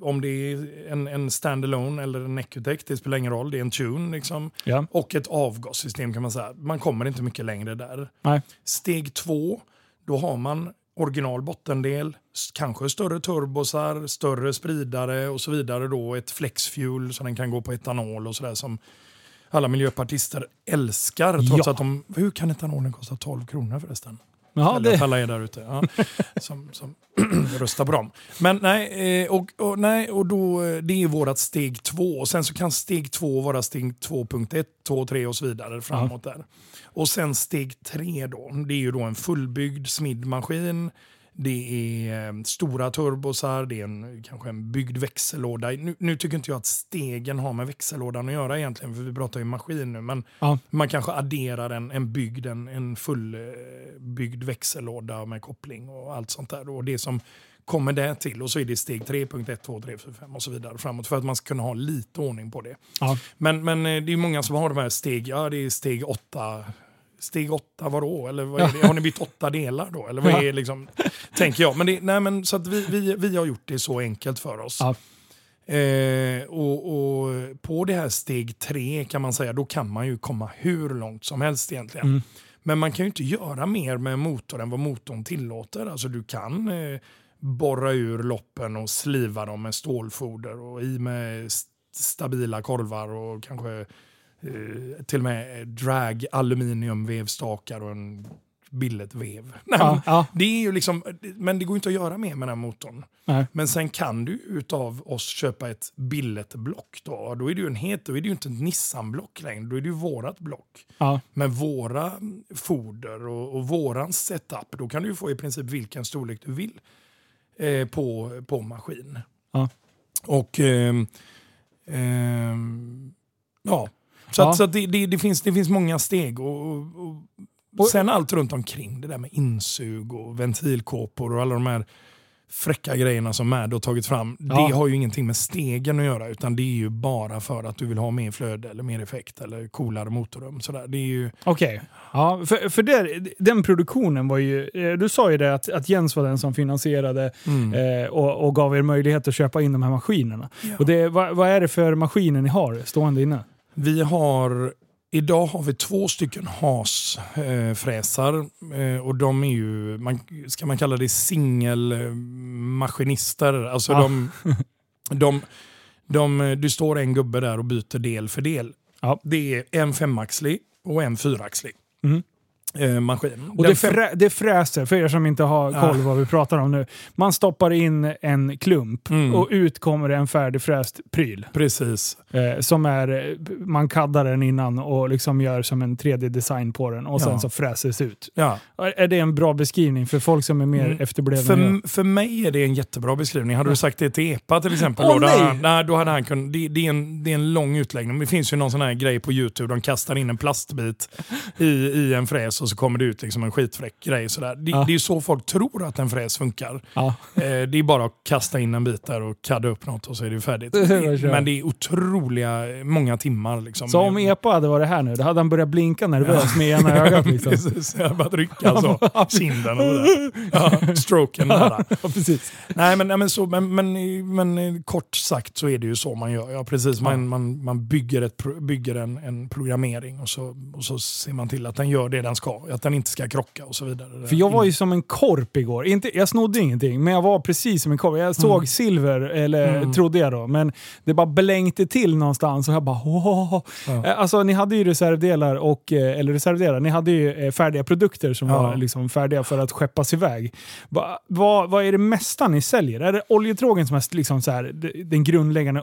om det är en, en standalone eller en Ecotec, det spelar ingen roll, det är en tune liksom. Ja. Och ett avgassystem kan man säga. Man kommer inte mycket längre där. Nej. Steg två, då har man original bottendel, kanske större turbosar, större spridare och så vidare. Då, ett flexfuel så den kan gå på etanol och sådär som alla miljöpartister älskar. Trots Ja. att de, hur kan etanolen kosta 12 kronor förresten? Ja, att det, alla är där ute ja, som, som röstar på dem. Men nej, eh, och, och, nej, och då, eh, det är vårat steg två. Och sen så kan steg två vara steg 2.1, 2, 3 och så vidare framåt där. Och sen steg tre då, det är ju då en fullbyggd smidmaskin. Det är eh, stora turbosar, det är en, kanske en byggd växellåda. Nu, nu tycker inte jag att stegen har med växellådan att göra egentligen, för vi pratar ju maskin nu. Men Ja. man kanske adderar en, en byggd, en, en fullbyggd växellåda med koppling och allt sånt där. Och det som kommer där till och så är det steg 3.1, 2, 3, 4, 5 och så vidare framåt för att man ska kunna ha lite ordning på det. ja. Men, men eh, det är många som har de här steg, ja det är steg 8. Steg 8 vadå? Eller vad? Har ni bytt åtta delar då? Eller vad är liksom, tänker jag. Men, det, nej, men så att vi, vi, vi har gjort det så enkelt för oss. Ja. Eh, och, och på det här steg 3 kan man säga, då kan man ju komma hur långt som helst egentligen. Mm. Men man kan ju inte göra mer med motorn än vad motorn tillåter. Alltså du kan eh, borra ur loppen och sliva dem med stålfoder och i med st- stabila korvar och kanske eh, till och med drag aluminiumvevstakar och en billetvev. Nej, men Ja, ja. Det är ju liksom, men det går inte att göra mer med den motorn. Nej. Men sen kan du utav oss köpa ett billetblock. Då, då är det ju en het, då är det ju inte ett Nissan-block längre, då är det ju vårat block. Ja. Med våra foder och, och våran setup, då kan du ju få i princip vilken storlek du vill eh, på, på maskin. Och ehm, ehm, ja, så, Ja. Att, så att det, det, det, finns, det finns många steg. Och, och, och sen allt runt omkring det där med insug och ventilkåpor och alla de här fräcka grejerna som Mad har tagit fram. Ja. Det har ju ingenting med stegen att göra utan det är ju bara för att du vill ha mer flöde eller mer effekt eller coolare motorrum. Sådär. Det är ju, Okej. Ja, för för där, den produktionen var ju... eh, Du sa ju det att, att Jens var den som finansierade mm. eh, och, och gav er möjlighet att köpa in de här maskinerna. Ja. Och det, vad, vad är det för maskiner ni har stående inne? Vi har, idag har vi två stycken hasfräsar eh, och de är ju, man, ska man kalla det singelmaskinister. Alltså Ja. de, de, de, du står en gubbe där och byter del för del. Ja. Det är en femaxlig och en fyraxlig. Mm. eh, maskin. Och det, frä, det fräser, för er som inte har koll Ja. vad vi pratar om nu. Man stoppar in en klump Mm. och ut kommer en färdigfräst pryl. Precis. Eh, som är, man kaddar den innan och liksom gör som en 3D-design på den och sen Ja. så fräses ut. Ja. Är det en bra beskrivning för folk som är mer Mm. efterblivna? För, för mig är det en jättebra beskrivning. Hade du sagt det till Epa till exempel, Åh, då, nej! han, nej, då hade han kunnat... Det, det, är en, det är en lång utläggning. Det finns ju någon sån här grej på YouTube, de kastar in en plastbit i, i en fräs och så kommer det ut liksom en skitfräck grej. Sådär. Det, Ja. det är så folk tror att en fräs funkar. Eh, det är bara att kasta in en bit där och kadda upp något och så är det färdigt. Men det är otroliga, många timmar. Liksom. Så om Epa hade varit här nu, då hade han börjat blinka nervöst med ena ögat. Liksom. Precis, jag börjat rycka så. Kinden och sådär. Ja, stroken. Ja, precis. Nej, men, men, så, men, men, men eh, kort sagt så är det ju så man gör. Ja, precis. Man, man, man bygger, ett, bygger en, en programmering och så, och så ser man till att den gör det den ska. Att den inte ska krocka och så vidare. För jag var ju som en korp igår. Inte, jag snodde ingenting, men jag var precis som en korp. Jag såg Mm. silver, eller Mm. trodde jag då, men det bara blänkte till någonstans och jag bara åh. Ja. Eh, Alltså ni hade ju reservdelar, och, eh, eller reservdelar, ni hade ju eh, färdiga produkter som Ja. var liksom färdiga för att skeppas iväg. Va, vad, vad är det mesta ni säljer? Är det oljetrågen som är liksom så här, den grundläggande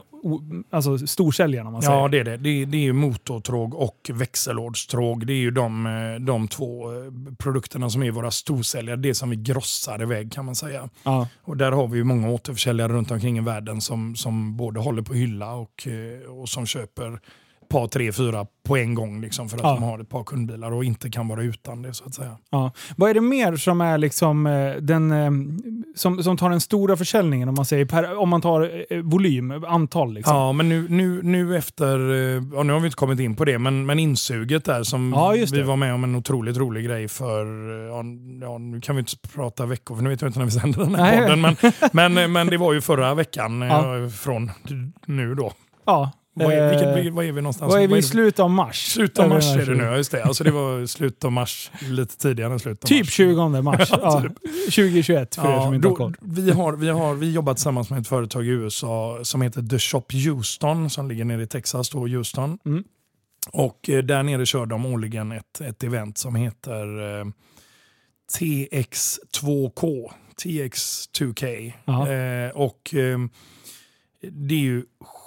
alltså storsäljaren om man säger? Ja, det är det. Det är, det är ju motortråg och växellådstråg. Det är ju de, de två produkterna som är våra storsäljare. Det som vi grossar iväg kan man säga. Ja. Och där har vi ju många återförsäljare runt omkring i världen som, som både håller på hylla och, och som köper par, tre, fyra på en gång liksom för att Ja. de har ett par kundbilar och inte kan vara utan det så att säga. Ja. Vad är det mer som är liksom eh, den eh, som, som tar den stora försäljningen om man säger per, om man tar eh, volym, antal liksom? Ja, men nu, nu, nu efter, eh, ja, nu har vi inte kommit in på det, men, men insuget där som Ja, vi var med om en otroligt rolig grej för, eh, ja, nu kan vi inte prata veckor för nu vet jag inte när vi sänder den här Nej. podden, men, men, eh, men det var ju förra veckan eh, från nu då. Ja. Vad är, Eh, vilket, vad är vi någonstans? vad är vi i slutet av mars? Slutet av mars är det nu, ja, just det. Alltså det var slutet av mars, lite tidigare än slutet av Typ mars. 20 mars. ja, 2021 för er som inte har då, koll. vi, har, vi, har, vi jobbar tillsammans med ett företag i USA som heter The Shop Houston som ligger nere i Texas, då, Houston. Mm. Och eh, där nere kör de årligen ett, ett event som heter eh, TX2K, TX2K. Ja. Eh, och eh, det är ju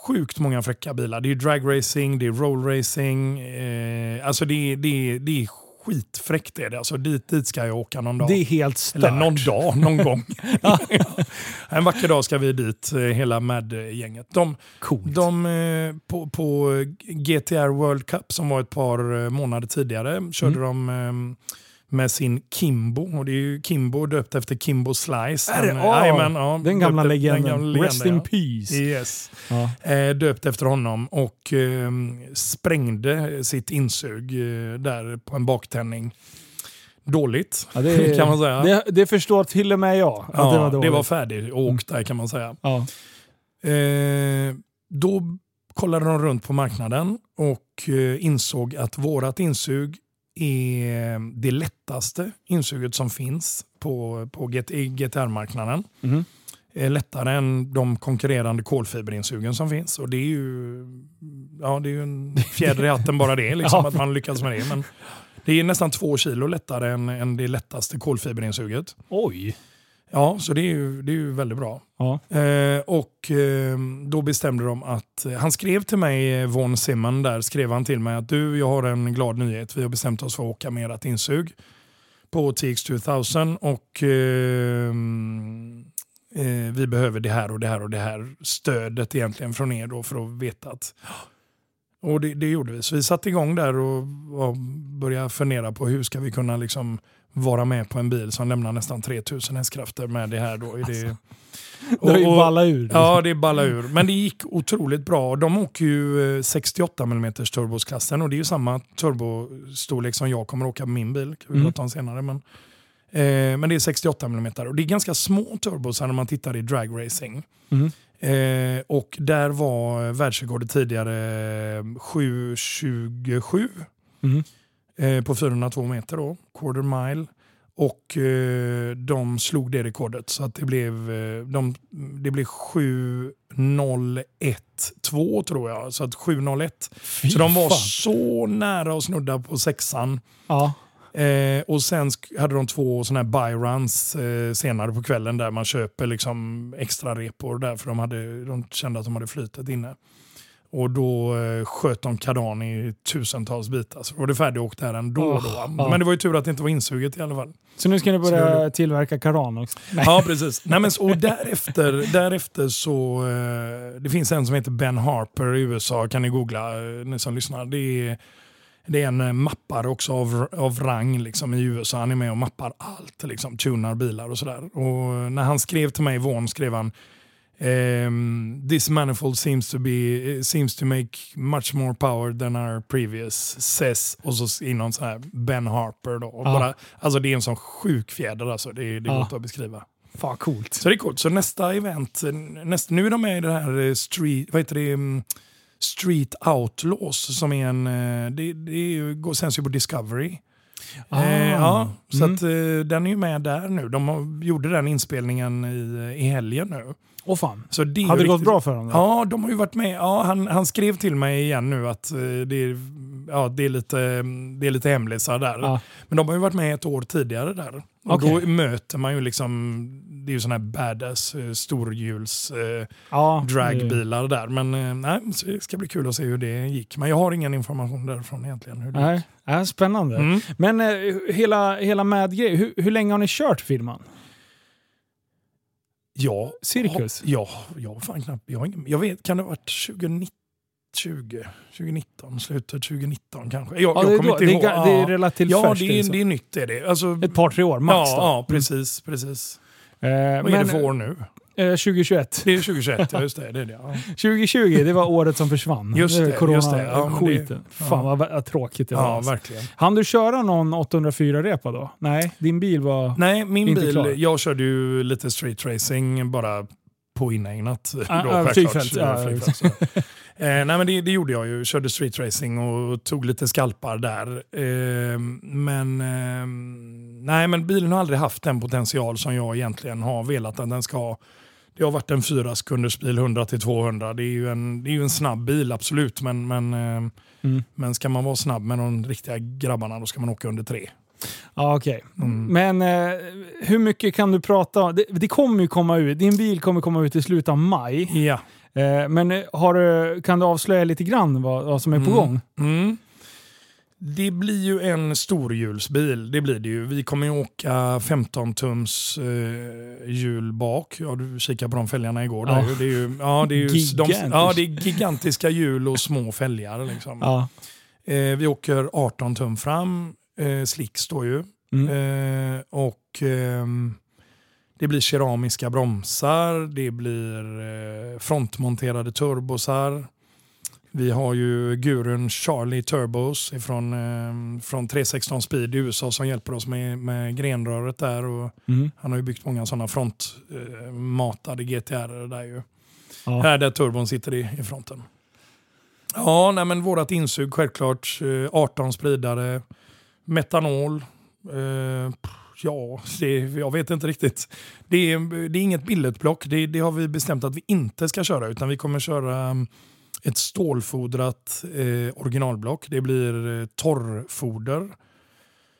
sjukt många fräcka bilar. Det är dragracing, det är rollracing. Eh, alltså det, är- det, det är skitfräckt. Är det. Alltså dit, dit ska jag åka någon dag. Det är helt stört. Eller någon dag, någon gång. en vacker dag ska vi dit, eh, hela Mad-gänget. De, Coolt. de, eh, på, på GTR World Cup som var ett par eh, månader tidigare körde Mm. de eh, med sin Kimbo. Och det är ju Kimbo döpt efter Kimbo Slice. Är det? Den, Åh, jajamän, ja, den gamla döpt- legenden. den gamla Rest in ja. peace. Yes. Ja. Eh, döpt efter honom och eh, sprängde sitt insug eh, där på en baktändning. Dåligt, Ja, det, kan man säga. Det, det förstår till och med jag. Att ja, det var dåligt. färdigt och åkt där kan man säga. Ja. Eh, då kollade de runt på marknaden och eh, insåg att vårat insug är det lättaste insuget som finns på, på GTR-marknaden. Mhm. är lättare än de konkurrerande kolfiberinsugen som finns. Och det är ju, ja, det är en fjäder i hatten bara det, liksom, Ja. att man lyckas med det. Men det är nästan två kilo lättare än, än det lättaste kolfiberinsuget. Oj. Ja, så det är ju, det är ju väldigt bra. Ja. Eh, och eh, då bestämde de att, eh, han skrev till mig, eh, Von Simon där, skrev han till mig att du, jag har en glad nyhet. Vi har bestämt oss för att åka med ert insug på TX2000 och eh, eh, vi behöver det här och det här och det här stödet egentligen från er då för att veta att och det, det gjorde vi. Så vi satte igång där och, och började fundera på hur ska vi kunna liksom vara med på en bil som lämnar nästan 3000 hästkrafter med det här. Då. Är det, Det har ju ballat ur. Ja, det ballar ur. Men det gick otroligt bra. De åker ju eh, 68 mm turbosklassen och det är ju samma turbostorlek som jag kommer åka med min bil. kan vi Mm. prata om senare. Men, eh, men det är 68 mm och det är ganska små turbosar när man tittar i dragracing. Mhm. Eh, och där var världsrekordet tidigare 7.27 Mhm. eh, på 402 meter då, quarter mile. Och eh, de slog det rekordet så att det blev, eh, de, det blev 7.01,2 tror jag. Så att 7.01. Fy Så de var fan. så nära att snudda på sexan. Ja. Eh, och sen hade de två såna här buy runs eh, senare på kvällen där man köper liksom extra repor där för de, hade, de kände att de hade flytet inne. Och då eh, sköt de kardan i tusentals bitar. Så var det färdigåkt där ändå. Oh, då. ja. Men det var ju tur att det inte var insuget i alla fall. Så nu ska ni börja det- tillverka karan också? Nej. Ja, precis. Nej, men, och därefter, därefter så... Eh, det finns en som heter Ben Harper i USA, kan ni googla, eh, ni som lyssnar. Det är, det är en eh, mappare också av, av rang liksom, i USA. Han är med och mappar allt, liksom, tunar bilar och sådär. Och när han skrev till mig, Vaughan, skrev han ehm, This manifold seems to, be, eh, seems to make much more power than our previous says. Och så i någon sån här Ben Harper. Då. Och Ja. bara, alltså det är en sån sjuk fjäder alltså. Det, det går Ja. inte att beskriva. Fan coolt. Så det är coolt. Så nästa event, eh, nästa, nu är de med i det här eh, Street, vad heter det, mm, Street Outlaws som är en, eh, det, det är ju, går, sänds ju på Discovery. Ah. Eh, ja, så Mm. att, eh, den är ju med där nu. De har, gjorde den inspelningen i, i helgen nu. Åh fan. Så det Hade det gått bra för dem? då? Ja, de har ju varit med. Ja, han, han skrev till mig igen nu att eh, det är, ja, det är lite, det är lite hemlisar där. Ja. Men de har ju varit med ett år tidigare där. Och Okej. då möter man ju liksom, det är ju sådana här badass eh, storhjuls eh, Ja, dragbilar där. Men eh, nej, det ska bli kul att se hur det gick. Men jag har ingen information därifrån egentligen. Hur det Nej, ja, spännande. Mm. Men eh, hela, hela Mad-grejen, hur, hur länge har ni kört firman? Ja, Cirkus? Ja, jag fan knappt, jag, jag vet, kan det ha varit 2019? 20, 2019, slutet 2019 kanske. Jag, Ja, jag är kommer då, inte det, ihåg. är, det är Ja. relativt Ja, färskt. det är, liksom. det är nytt är det. Alltså, Ett par, tre år max ja, då. ja, precis. precis. Eh, Vad är men, det för år nu? eh, 2021. Det är 2021, ja just det. det, är det ja. 2020, det var året som försvann. Just är det, Corona, just det. Ja, men det- skiten. Fan vad, vad tråkigt det var. ja, alltså. verkligen. Han du köra någon 804-repa då? Nej, din bil var... Nej, min Inte bil, klar. jag körde ju lite street racing bara på inägnat. Ah, då, ah, flygfält, ja, Flygfält, så. eh, nej, men det, det gjorde jag ju. Körde street racing och tog lite skalpar där. Eh, men, eh, nej, men bilen har aldrig haft den potential som jag egentligen har velat att den ska ha. Det har varit en fyra sekunders bil 100-200. Det är ju en, det är ju en snabb bil, absolut. Men, men, eh, Mm. men ska man vara snabb med de riktiga grabbarna då ska man åka under tre. Ja, okej. Mm. Men eh, hur mycket kan du prata? Det, det kommer ju komma ut. Din bil kommer komma ut i slutet av maj. Ja. Eh, men eh, har kan du avslöja lite grann vad, vad som är på Mm. gång? Mm. Det blir ju en storhjulsbil, det blir det ju. Vi kommer ju åka 15 tums eh, hjul bak. Ja, du kikade på de fälgarna igår. Ja. Där. Det är ju, ja, det är ju de, ja, det är gigantiska hjul och små fälgar. Liksom. Ja. Eh, vi åker 18 tum fram, eh, slick står ju. Mm. Eh, och ehm, det blir keramiska bromsar, det blir eh, frontmonterade turbosar. Vi har ju gurun Charlie Turbos ifrån, eh, från 316 Speed i USA som hjälper oss med, med grenröret där. Och Mm. han har ju byggt många sådana frontmatade eh, GTR där ju. Ja. Här där turbon sitter i, i fronten. Ja, nej men vårat insug självklart. Eh, 18 spridare, metanol. Eh, ja, det, jag vet inte riktigt. Det är, det är inget billetblock. Det, det har vi bestämt att vi inte ska köra utan vi kommer köra mm, ett stålfodrat eh, originalblock. Det blir eh, torrfoder.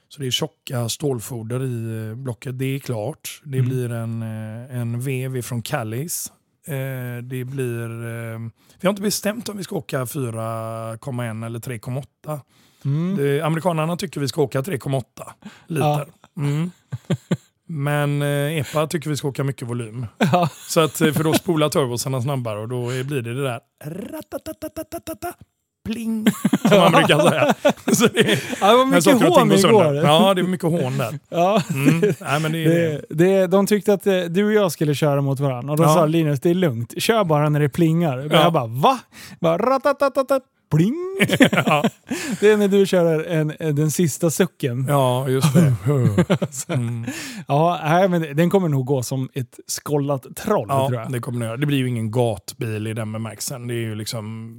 Så det är tjocka stålfoder i eh, blocket. Det är klart. Det Mm. blir en, eh, en vev från Callis. Eh, det blir... Eh, vi har inte bestämt om vi ska åka 4,1 eller 3,8. Mm. Det- Amerikanerna tycker vi ska åka 3,8 liter. Mm. Men eh, EPA tycker vi ska åka mycket volym. Ja. Så att, eh, för då spolar turbosarna snabbare och då är- blir det det där pling, som man brukar säga. Så det, Ja, det var mycket hån igår. Ja, det är mycket hån där. Ja. Mm. Nej, men det är det. Det, de tyckte att eh, du och jag skulle köra mot varandra och då Ja. sa Linus det är lugnt, kör bara när det plingar. Ja. Jag bara va? Bara, pling! Ja, Det är när du kör en, en, den sista sucken. Ja, ja just det. Mm. nej, men den kommer nog gå som ett skollat troll tror Ja, jag. det kommer det göra. Det blir ju ingen gatbil i den bemärkelsen. Det är ju liksom,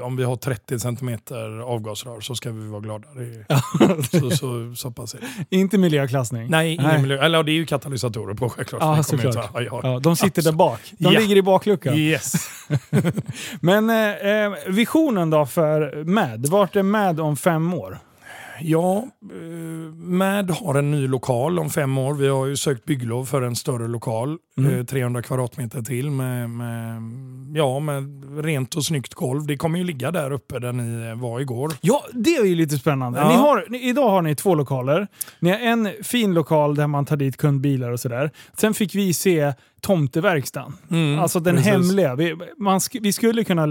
om vi har 30 centimeter avgasrör så ska vi vara glada. Är, så, så, så pass är det. Inte miljöklassning. Nej, ingen Miljö, eller ja, det är ju katalysatorer på självklart. Ja, såklart. inte- ja, ja. Ja, de sitter där bak. De Ja. ligger i bakluckan. Yes. Men eh, eh, visionen då för MAD? Vart är MAD om fem år? Ja, eh, MAD har en ny lokal om fem år. Vi har ju sökt bygglov för en större lokal. Mm. eh, 300 kvadratmeter till med, med, ja, med rent och snyggt golv. Det kommer ju ligga där uppe där ni var igår. Ja, det är ju lite spännande. Ja. Ni har, ni, idag har ni två lokaler. Ni har en fin lokal där man tar dit kundbilar och sådär. Sen fick vi se tomteverkstan. Mm, alltså den precis. hemliga. Vi, man sk vi skulle kunna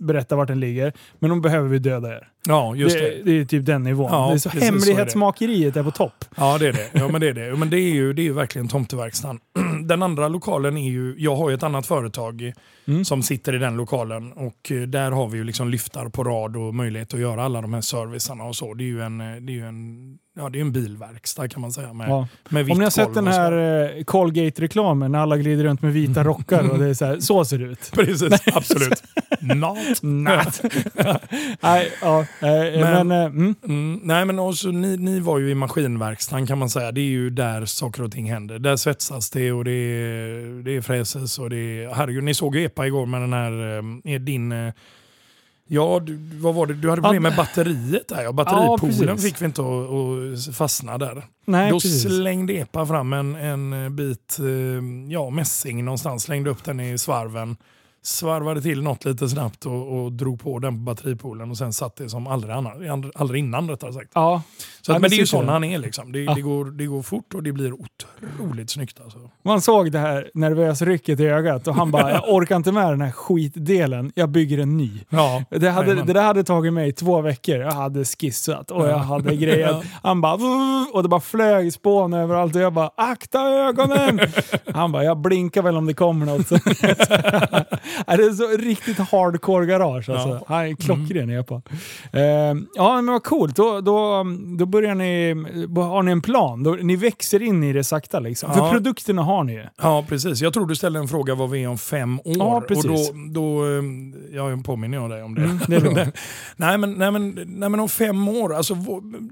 berätta vart den ligger, men då behöver vi döda er. Ja, just det, det. det är typ den nivån. Ja, det är så precis så är det. hemlighetsmakeriet är på topp. Ja, det är det. Ja, men det är det. Men det är ju, det är ju verkligen tomteverkstan. Den andra lokalen är ju, jag har ju ett annat företag Mm. som sitter i den lokalen och eh, där har vi ju liksom lyftar på rad och möjlighet att göra alla de här servicerna och så. Det är ju en, eh, det är ju en, ja, det är en bilverkstad kan man säga med, Ja. med Om ni har sett den här eh, Colgate-reklamen när alla glider runt med vita rockar och det är så, här, så ser det ut. Precis, absolut. Not. Natt. Nej, ja. eh, Men, Men- eh, mm. Mm, nej men också, ni, ni var ju i maskinverkstan kan man säga. Det är ju där saker och ting händer. Där svetsas det och det, är- det är fräses och det är... Herregud, ni såg ju EPA igår med den här, eh, din... Ja, du, vad var det? Du hade problem med batteriet där. Ja, batteripoolen precis. fick vi inte att, att fastna där. Nej, Då precis. slängde EPA fram en, en bit eh, ja, mässing någonstans, slängde upp den i svarven. Svarvade till något lite snabbt och, och drog på den på batteripoolen och sen satt det som aldrig, annan, aldrig innan rättare sagt. Ja. Så Ja, att, det men det är ju sån det. han är liksom. Det, Ja. det, går, det går fort och det blir otroligt snyggt alltså. Man såg det här nervösa rycket i ögat och han bara, jag orkar inte med den här skitdelen, jag bygger en ny. Ja, Det, hade, det där hade tagit mig två veckor. Jag hade skissat och jag hade grejat. Han bara och det bara flög spån överallt och jag bara akta ögonen! Han bara jag blinkar väl om det kommer något. Det är så riktigt hardcore garage alltså. Ja. Han är klockren epa. Uh, ja men vad coolt. Då, då, då börjar ni, har ni en plan. Då, ni växer in i det sakta liksom. För Ja. produkterna har ni ju. Ja, precis. Jag tror du ställde en fråga vad vi är om fem år. Ja, precis. Och då, då eh, jag påminner jag dig om det. Mm, det är bra. nej, men, nej, men, nej men om fem år, alltså,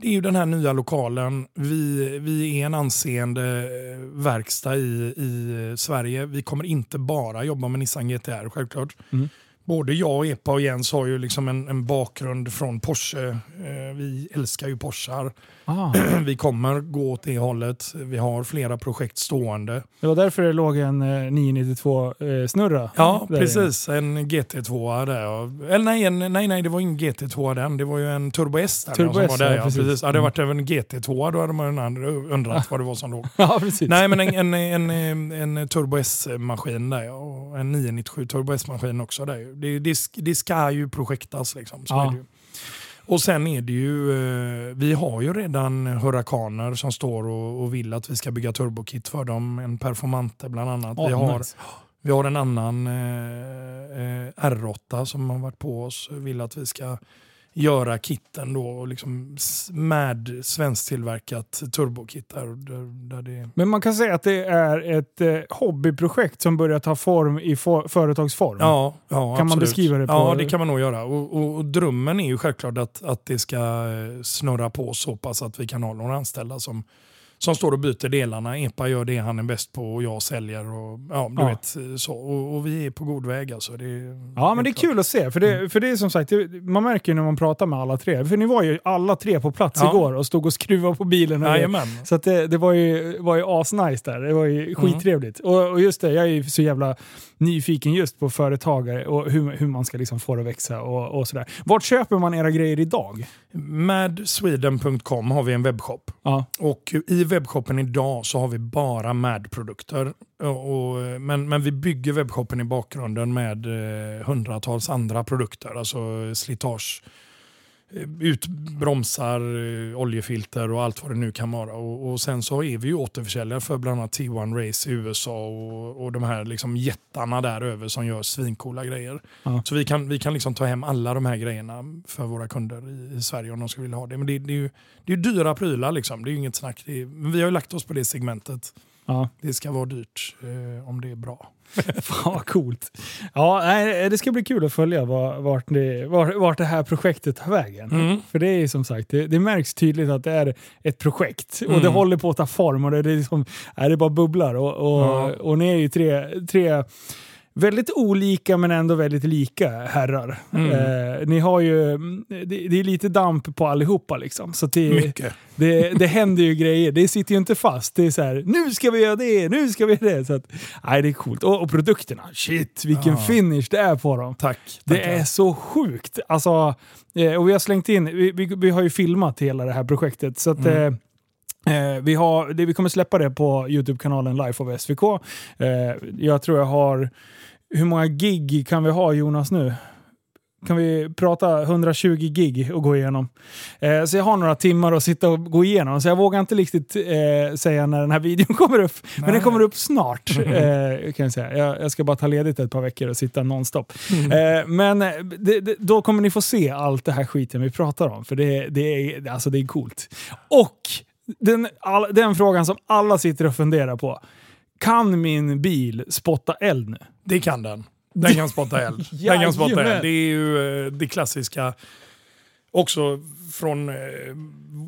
det är ju den här nya lokalen. Vi, vi är en anseende eh, verkstad i, i Sverige. Vi kommer inte bara jobba med Nissan GTR självklart. Mm. Både jag, Epa och Jens har ju liksom en, en bakgrund från Porsche. Eh, vi älskar ju Porschar. Ah, Vi kommer gå åt det hållet. Vi har flera projekt stående. det var därför det låg en eh, 992-snurra. Ja, precis. En GT2 där. Eller nej, en, nej, nej, det var ingen GT2 den. Det var ju en Turbo S där. Turbo S, där, ja, precis. precis. Hade det Mm. varit även en GT2 då hade man undrat vad det var som låg. Ja, precis. Nej, men en, en, en, en Turbo S-maskin där och en 997 Turbo S-maskin också. Där. Det, det, det ska ju projektas liksom. Så Ja. är det ju. Och sen är det ju, eh, vi har ju redan Hurrikaner som står och, och vill att vi ska bygga turbokit för dem. En Performante bland annat. Ja, vi, har, nice. vi har en annan eh, eh, R8 som har varit på oss och vill att vi ska göra kitten då och liksom med svensktillverkat turbokit. Där, där, det, Men man kan säga att det är ett eh, hobbyprojekt som börjar ta form i for- företagsform. Ja, ja Kan man absolut. beskriva det på- Ja, det kan man nog göra. Och, och, och drömmen är ju självklart att, att det ska eh, snurra på så pass att vi kan ha några anställda som, som står och byter delarna. Epa gör det han är bäst på och jag säljer. Och, ja, du Ja. Vet, så. Och, och vi är på god väg. Alltså. Det, Ja, men det är klart. kul att se. För det, för det är som sagt, det, man märker ju när man pratar med alla tre. För ni var ju alla tre på plats Ja. igår och stod och skruvade på bilen. Jajamän. Så det, det var ju, var ju asnice där. Det var Mm. ju skittrevligt. Och, och just det, jag är ju så jävla nyfiken just på företagare och hur, hur man ska liksom få det att växa och, och sådär. Vart köper man era grejer idag? Madsweden.com har vi en webbshop. Ja. Och i webbshoppen idag så har vi bara MAD-produkter. Och, men, men vi bygger webbshoppen i bakgrunden med eh, hundratals andra produkter. Alltså slitage, utbromsar, eh, oljefilter och allt vad det nu kan vara. Och, och sen så är vi ju återförsäljare för bland annat T1 Race i USA och, och de här liksom jättarna där över som gör svincoola grejer. Ja. Så vi kan, vi kan liksom ta hem alla de här grejerna för våra kunder i, i Sverige om de skulle vilja ha det. Men det, det är ju det är dyra prylar liksom. Det är ju inget snack. Är, men vi har ju lagt oss på det segmentet. Ja. Det ska vara dyrt eh, om det är bra. Fan vad coolt. Ja, nej, det ska bli kul att följa var- vart det, vart, vart det här projektet tar vägen. Mm. För det är som sagt, det, det märks tydligt att det är ett projekt och Mm. det håller på att ta form och det, det, är liksom, är det bara bubblar. Och, och, Ja. och ni är ju tre, tre väldigt olika men ändå väldigt lika herrar. Mm. Eh, ni har ju, det, det är lite damp på allihopa liksom. Så det, det, det händer ju grejer. Det sitter ju inte fast. Det är så här, nu ska vi göra det, nu ska vi göra det. Så att, nej, det är coolt. Och, och produkterna, shit vilken Ja. finish det är på dem. Tack. Det tackar. är så sjukt. Alltså, eh, och vi har slängt in, vi, vi, vi har ju filmat hela det här projektet. Så att, Mm. eh, eh, vi, har, det, vi kommer släppa det på YouTube-kanalen Life of SVK. Eh, jag tror jag har, hur många gig kan vi ha Jonas nu? Kan vi prata 120 gig och gå igenom? Eh, så jag har några timmar att sitta och gå igenom. Så jag vågar inte riktigt eh, säga när den här videon kommer upp. Men den Nej. kommer upp snart. Eh, kan jag, säga. Jag, jag ska bara ta ledigt ett par veckor och sitta nonstop. Eh, men eh, det, det, då kommer ni få se allt det här skiten vi pratar om. För det, det, är, alltså det är coolt. Och den, all, den frågan som alla sitter och funderar på. Kan min bil spotta eld nu? Det kan den. Den kan spotta eld. den kan spotta eld. Det är ju eh, det klassiska, också från eh,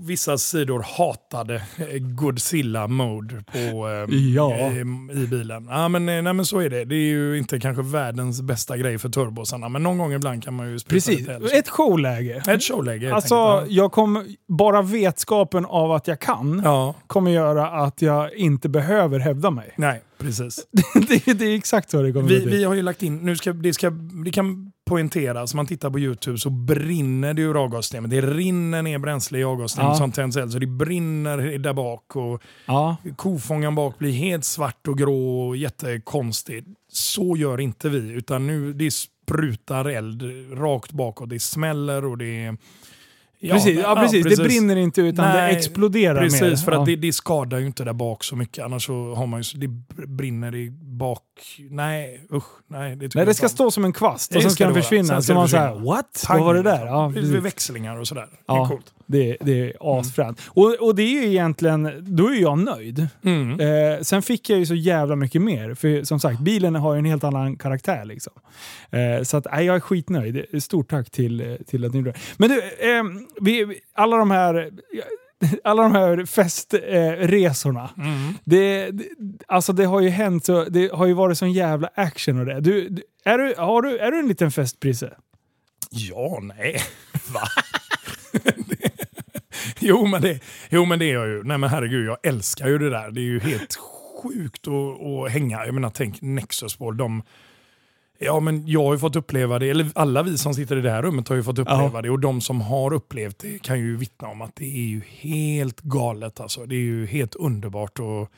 vissa sidor hatade eh, Godzilla-mode på eh, Ja. eh, i bilen. Ja, men, nej, men så är det. Det är ju inte kanske världens bästa grej för turbosarna, men någon gång ibland kan man ju spruta Precis, lite ett showläge. Ett showläge helt Alltså, jag kommer, bara vetskapen av att jag kan Ja, kommer göra att jag inte behöver hävda mig. nej, precis. det, det är exakt så det kommer Vi, att bli. vi har ju lagt in, nu ska, det, ska, det kan poängteras, man tittar på YouTube så brinner det ur avgassystemet. Det rinner ner bränsle i avgassystemet Ja. som tänds eld, så det brinner där bak. Och Ja. kofångaren bak blir helt svart och grå och jättekonstigt. Så gör inte vi, utan nu det sprutar eld rakt bakåt. Det smäller och det... Ja, precis, ja, precis. det brinner inte utan Nej, det exploderar Precis, mer. för ja. att det, det skadar ju inte där bak så mycket. Annars så har man ju, det brinner i bak... Nej, usch. Nej, det, Nej, det ska stå som en kvast och Det sen ska den det försvinna. Sen Så ska man det säger försvinna. what? Pang, Vad var det där? Ja, precis. Växlingar och sådär. Det Ja. är coolt. Det, det är asfränt. Och, och det är ju egentligen, då är jag nöjd. Mm. Eh, sen fick jag ju så jävla mycket mer. För som sagt, bilen har ju en helt annan karaktär. Liksom. Eh, så att, nej, jag är skitnöjd. Stort tack till, eh, till att ni gjorde det. Men du, eh, vi, alla de här alla de här festresorna. Eh. Mm. det, det, alltså det har ju hänt så, det har ju varit sån jävla action och det. Du, du, är, du, har du, är du en liten festprisse? Ja, nej. Va? jo, men det, jo, men det är jag ju. Nej, men herregud, jag älskar ju det där. Det är ju helt sjukt att, att hänga. Jag menar, tänk Nexus-boll. De, ja, men jag har ju fått uppleva det, eller alla vi som sitter i det här rummet har ju fått uppleva Ja. det. Och de som har upplevt det kan ju vittna om att det är ju helt galet. Alltså. Det är ju helt underbart. Och,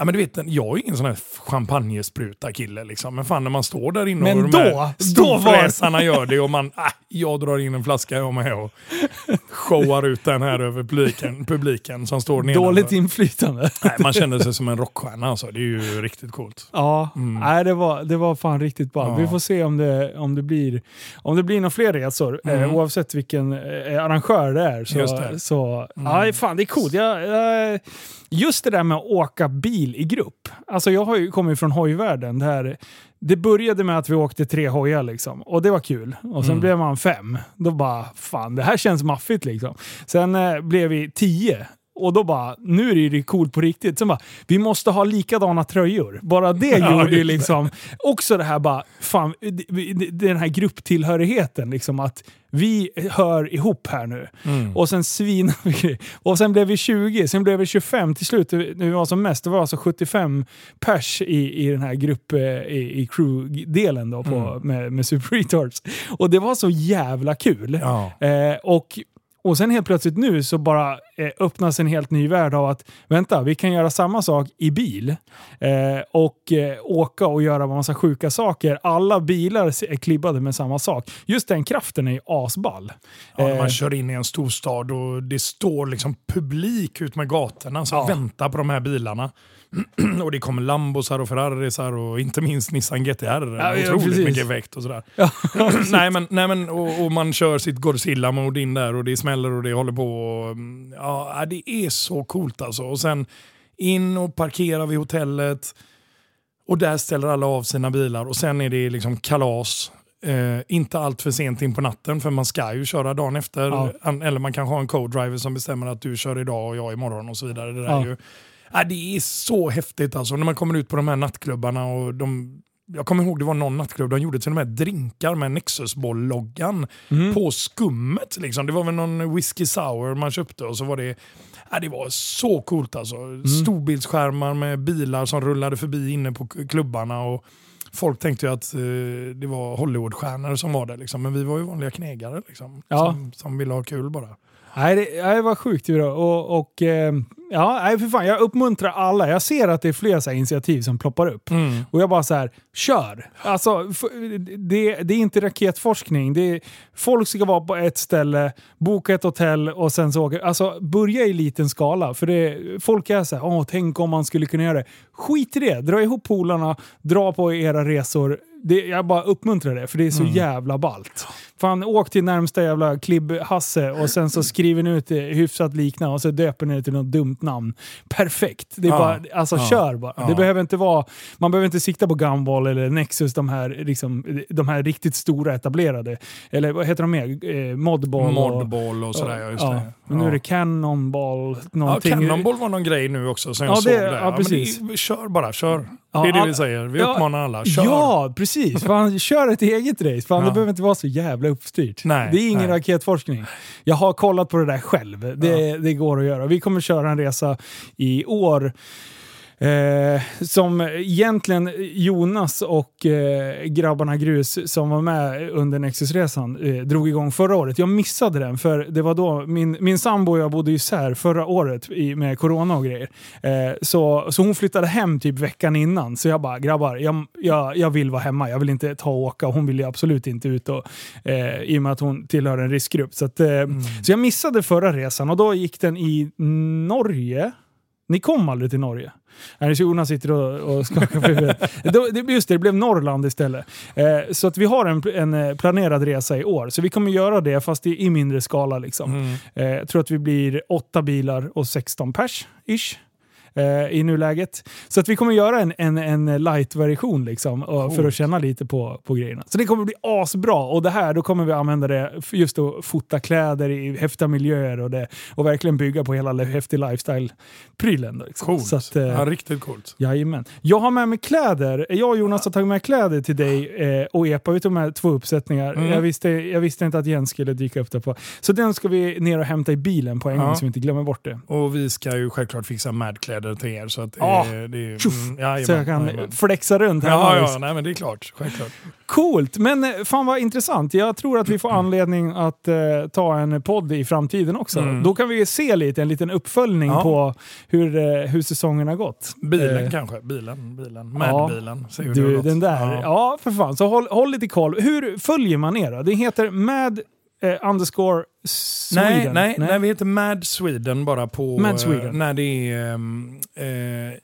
Ja, men du vet, jag är ingen sån här champagnespruta-kille. Liksom. Men fan när man står där inne Men och de då- här då var- storfräsarna gör det och man, äh, jag drar in en flaska jag med och showar ut den här över publiken, publiken som står nedanför. Dåligt inflytande. Nej, Man känner sig som en rockstjärna alltså. Det är ju riktigt coolt. Ja, nej, det, var, det var fan riktigt bra. Ja. Vi får se om det, om det blir om det blir några fler resor. Mm. Eh, oavsett vilken eh, arrangör det är. Så, Just det. så ja, fan, det är coolt. Jag, jag, just det där med att åka bil i grupp. Alltså jag har ju kommit från hojvärlden. Där det började med att vi åkte tre hojar liksom. Och det var kul. Och sen Mm. blev man fem. Då bara, fan det här känns maffigt liksom. Sen eh, blev vi tio. Och då bara, nu är det ju coolt på riktigt. Sen bara, vi måste ha likadana tröjor. Bara det Ja, gjorde ju liksom, också det här bara, fan, den här grupptillhörigheten. Liksom att vi hör ihop här nu. Mm. Och sen svinar vi. Och sen blev vi 20, sen blev vi 25 till slut. När vi var som mest, det var alltså 75 pers i, i den här grupp, eh, i, i crew-delen då på, Mm. med, med Super Retards. Och det var så jävla kul. Ja. Eh, och, och sen helt plötsligt nu så bara eh, öppnas en helt ny värld av att vänta, vi kan göra samma sak i bil eh, och eh, åka och göra massa sjuka saker. Alla bilar är klibbade med samma sak. Just den kraften är ju asball. Ja, när Eh, man kör in i en storstad och det står liksom publik ut med gatorna som Ja. väntar på de här bilarna. och det kommer Lambosar och Ferrarisar och inte minst Nissan GTR. Ja, ja, otroligt precis. mycket effekt och sådär. Ja, nej, men, nej, men, och, och man kör sitt Godzilla-mode in där och det smäller och det håller på. Och, mm, ja, det är så coolt alltså. Och sen in och parkera vid hotellet. Och där ställer alla av sina bilar och sen är det liksom kalas. Eh, inte allt för sent in på natten för man ska ju köra dagen efter. Ja. An- Eller man kan ha en co-driver som bestämmer att du kör idag och jag imorgon och så vidare. Det, där Ja. är ju, ja, det är så häftigt alltså när man kommer ut på de här nattklubbarna och de jag kommer ihåg det var någon nattklubb, de gjorde till och med drinkar med Nexusboll-loggan Mm. på skummet. Liksom. Det var väl någon whisky sour man köpte och så var det Ja, det var så coolt alltså. Mm. Storbildsskärmar med bilar som rullade förbi inne på klubbarna. Och folk tänkte ju att eh, det var Hollywoodstjärnor som var där. Liksom. Men vi var ju vanliga knegare liksom, Ja. som, som ville ha kul bara. Nej, det, nej, det var sjukt. Och, och eh, ja, nej, för fan, jag uppmuntrar alla. Jag ser att det är fler så initiativ som ploppar upp. Mm. Och jag bara så här, kör! Alltså, det, det är inte raketforskning. Det är, folk ska vara på ett ställe, boka ett hotell och sen så åka. Alltså, börja i liten skala. För det, folk är så här, åh, tänk om man skulle kunna göra det. Skit i det! Dra ihop polarna, dra på era resor. Det, jag bara uppmuntrar det, för det är så jävla ballt. Fan, åk till närmsta jävla klibb-Hasse och sen så skriver ni ut det hyfsat liknande och så döper ni det till något dumt namn. Perfekt! Det är Ja. bara, alltså Ja. kör bara. Ja. Det behöver inte vara, man behöver inte sikta på Gumball eller Nexus, de här, liksom, de här riktigt stora etablerade. Eller vad heter de mer? Eh, Modball. och- Modball och sådär, ja, just ja. det. Men nu Ja. är det Cannonball, Ja, någonting. Cannonball var någon grej nu också som jag Ja, såg det- där. ja, precis. det, kör bara, kör. Ja, det är det vi säger. Vi Ja, uppmanar alla. Kör. Ja, precis. Fan, kör ett eget race. Fan, Det Ja. behöver inte vara så jävla uppstyrt. Nej, det är ingen nej. raketforskning. Jag har kollat på det där själv. Det, det går att göra. Vi kommer köra en resa i år Eh, som egentligen Jonas och eh, grabbarna Grus som var med under Nexusresan eh, drog igång förra året. Jag missade den för det var då min, min sambo och jag bodde isär förra året i, med corona och grejer. Eh, så, så hon flyttade hem typ veckan innan. Så jag bara, grabbar, jag, jag, jag vill vara hemma. Jag vill inte ta och åka. Hon vill ju absolut inte ut och, eh, i och med att hon tillhör en riskgrupp. Så, att, eh, så jag missade förra resan och då gick den i Norge. Ni kom aldrig till Norge? Nej, Jonas sitter och, och skakar på huvudet. Det- Just det, det blev Norrland istället. Eh, så att vi har en, en eh, planerad resa i år. Så vi kommer göra det fast i, i mindre skala. Liksom. Mm. Eh, jag tror att vi blir åtta bilar och 16 pers, ish. Eh, I nuläget. Så att vi kommer göra en, en, en light-version liksom, och, för att känna lite på, på grejerna. Så det kommer bli asbra. Och det här, då kommer vi använda det just att fota kläder i häftiga miljöer och, det, och verkligen bygga på hela häftig lifestyle-prylen. Liksom. Coolt. Så att, eh, ja, riktigt coolt. Jajamän. Jag har med mig kläder. Jag och Jonas har tagit med kläder till dig eh, och Epa. Vi tog med två uppsättningar. Mm. Jag, visste, jag visste inte att Jens skulle dyka upp där på. Så den ska vi ner och hämta i bilen på en Ja. gång så vi inte glömmer bort det. Och vi ska ju självklart fixa madkläder till er. Så att Ja. det, är- Tjoff! mm, jajamän, så jag kan jajamän. flexa runt hemma. Ja, ja, nej, men det är klart. Självklart. Coolt! Men eh, fan vad intressant. Jag tror att vi får anledning att eh, ta en podd i framtiden också. Mm. Då kan vi se lite, en liten uppföljning Ja. på hur, eh, hur säsongen har gått. Bilen Eh, kanske. Bilen. bilen. Ja. Säger vi det Du, den där. Ja. Ja. för fan. Så håll, håll lite koll. Hur följer man er då? Det heter Mad eh, underscore Sweden. Nej, nej, nej, vi heter Mad Sweden bara på... Mad eh, Sweden. när det är... ehm, eh,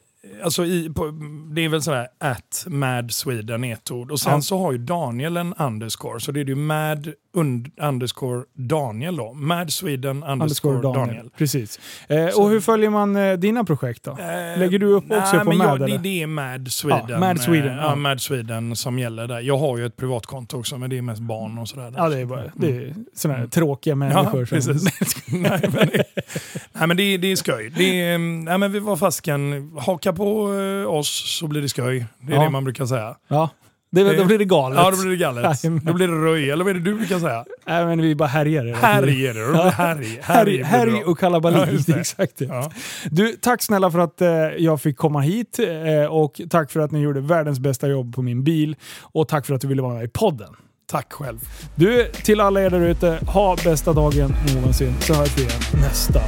alltså i, på, det är väl sådär at Mad Sweden i ett ord. Och sen Ja. så har ju Daniel en underscore. Så det är ju Mad und, underscore Daniel då. Mad Sweden underscore, Daniel. Daniel. Precis. Eh, och hur följer man eh, dina projekt då? Eh, Lägger du upp också nej, på men Mad, jag, det, är Mad Sweden. Ja, Mad Sweden, eh, ja. Mad Sweden som gäller där. Jag har ju ett privatkonto också men det är mest barn och sådär. Ja, det är bara det är sådana här tråkiga människor. Ja, som, precis. nej, men det, nej, men det, det är skoj. Det är, mm, nej, men vi var fasken, haka på eh, oss så blir det skoj. Det är Ja. det man brukar säga. ja. Det, då blir det galet. Ja, då blir det galet. Jajamän. Då blir det röj, eller vad är det du brukar säga? Nej, men vi bara hela tiden. Härj härj. Härj, och Ja, kalabalik. det. Exakt. det. Ja. Du, tack snälla för att eh, jag fick komma hit eh, och tack för att ni gjorde världens bästa jobb på min bil och tack för att du ville vara med i podden. Tack själv. Du, till alla er där ute, ha bästa dagen någonsin så hörs vi igen nästa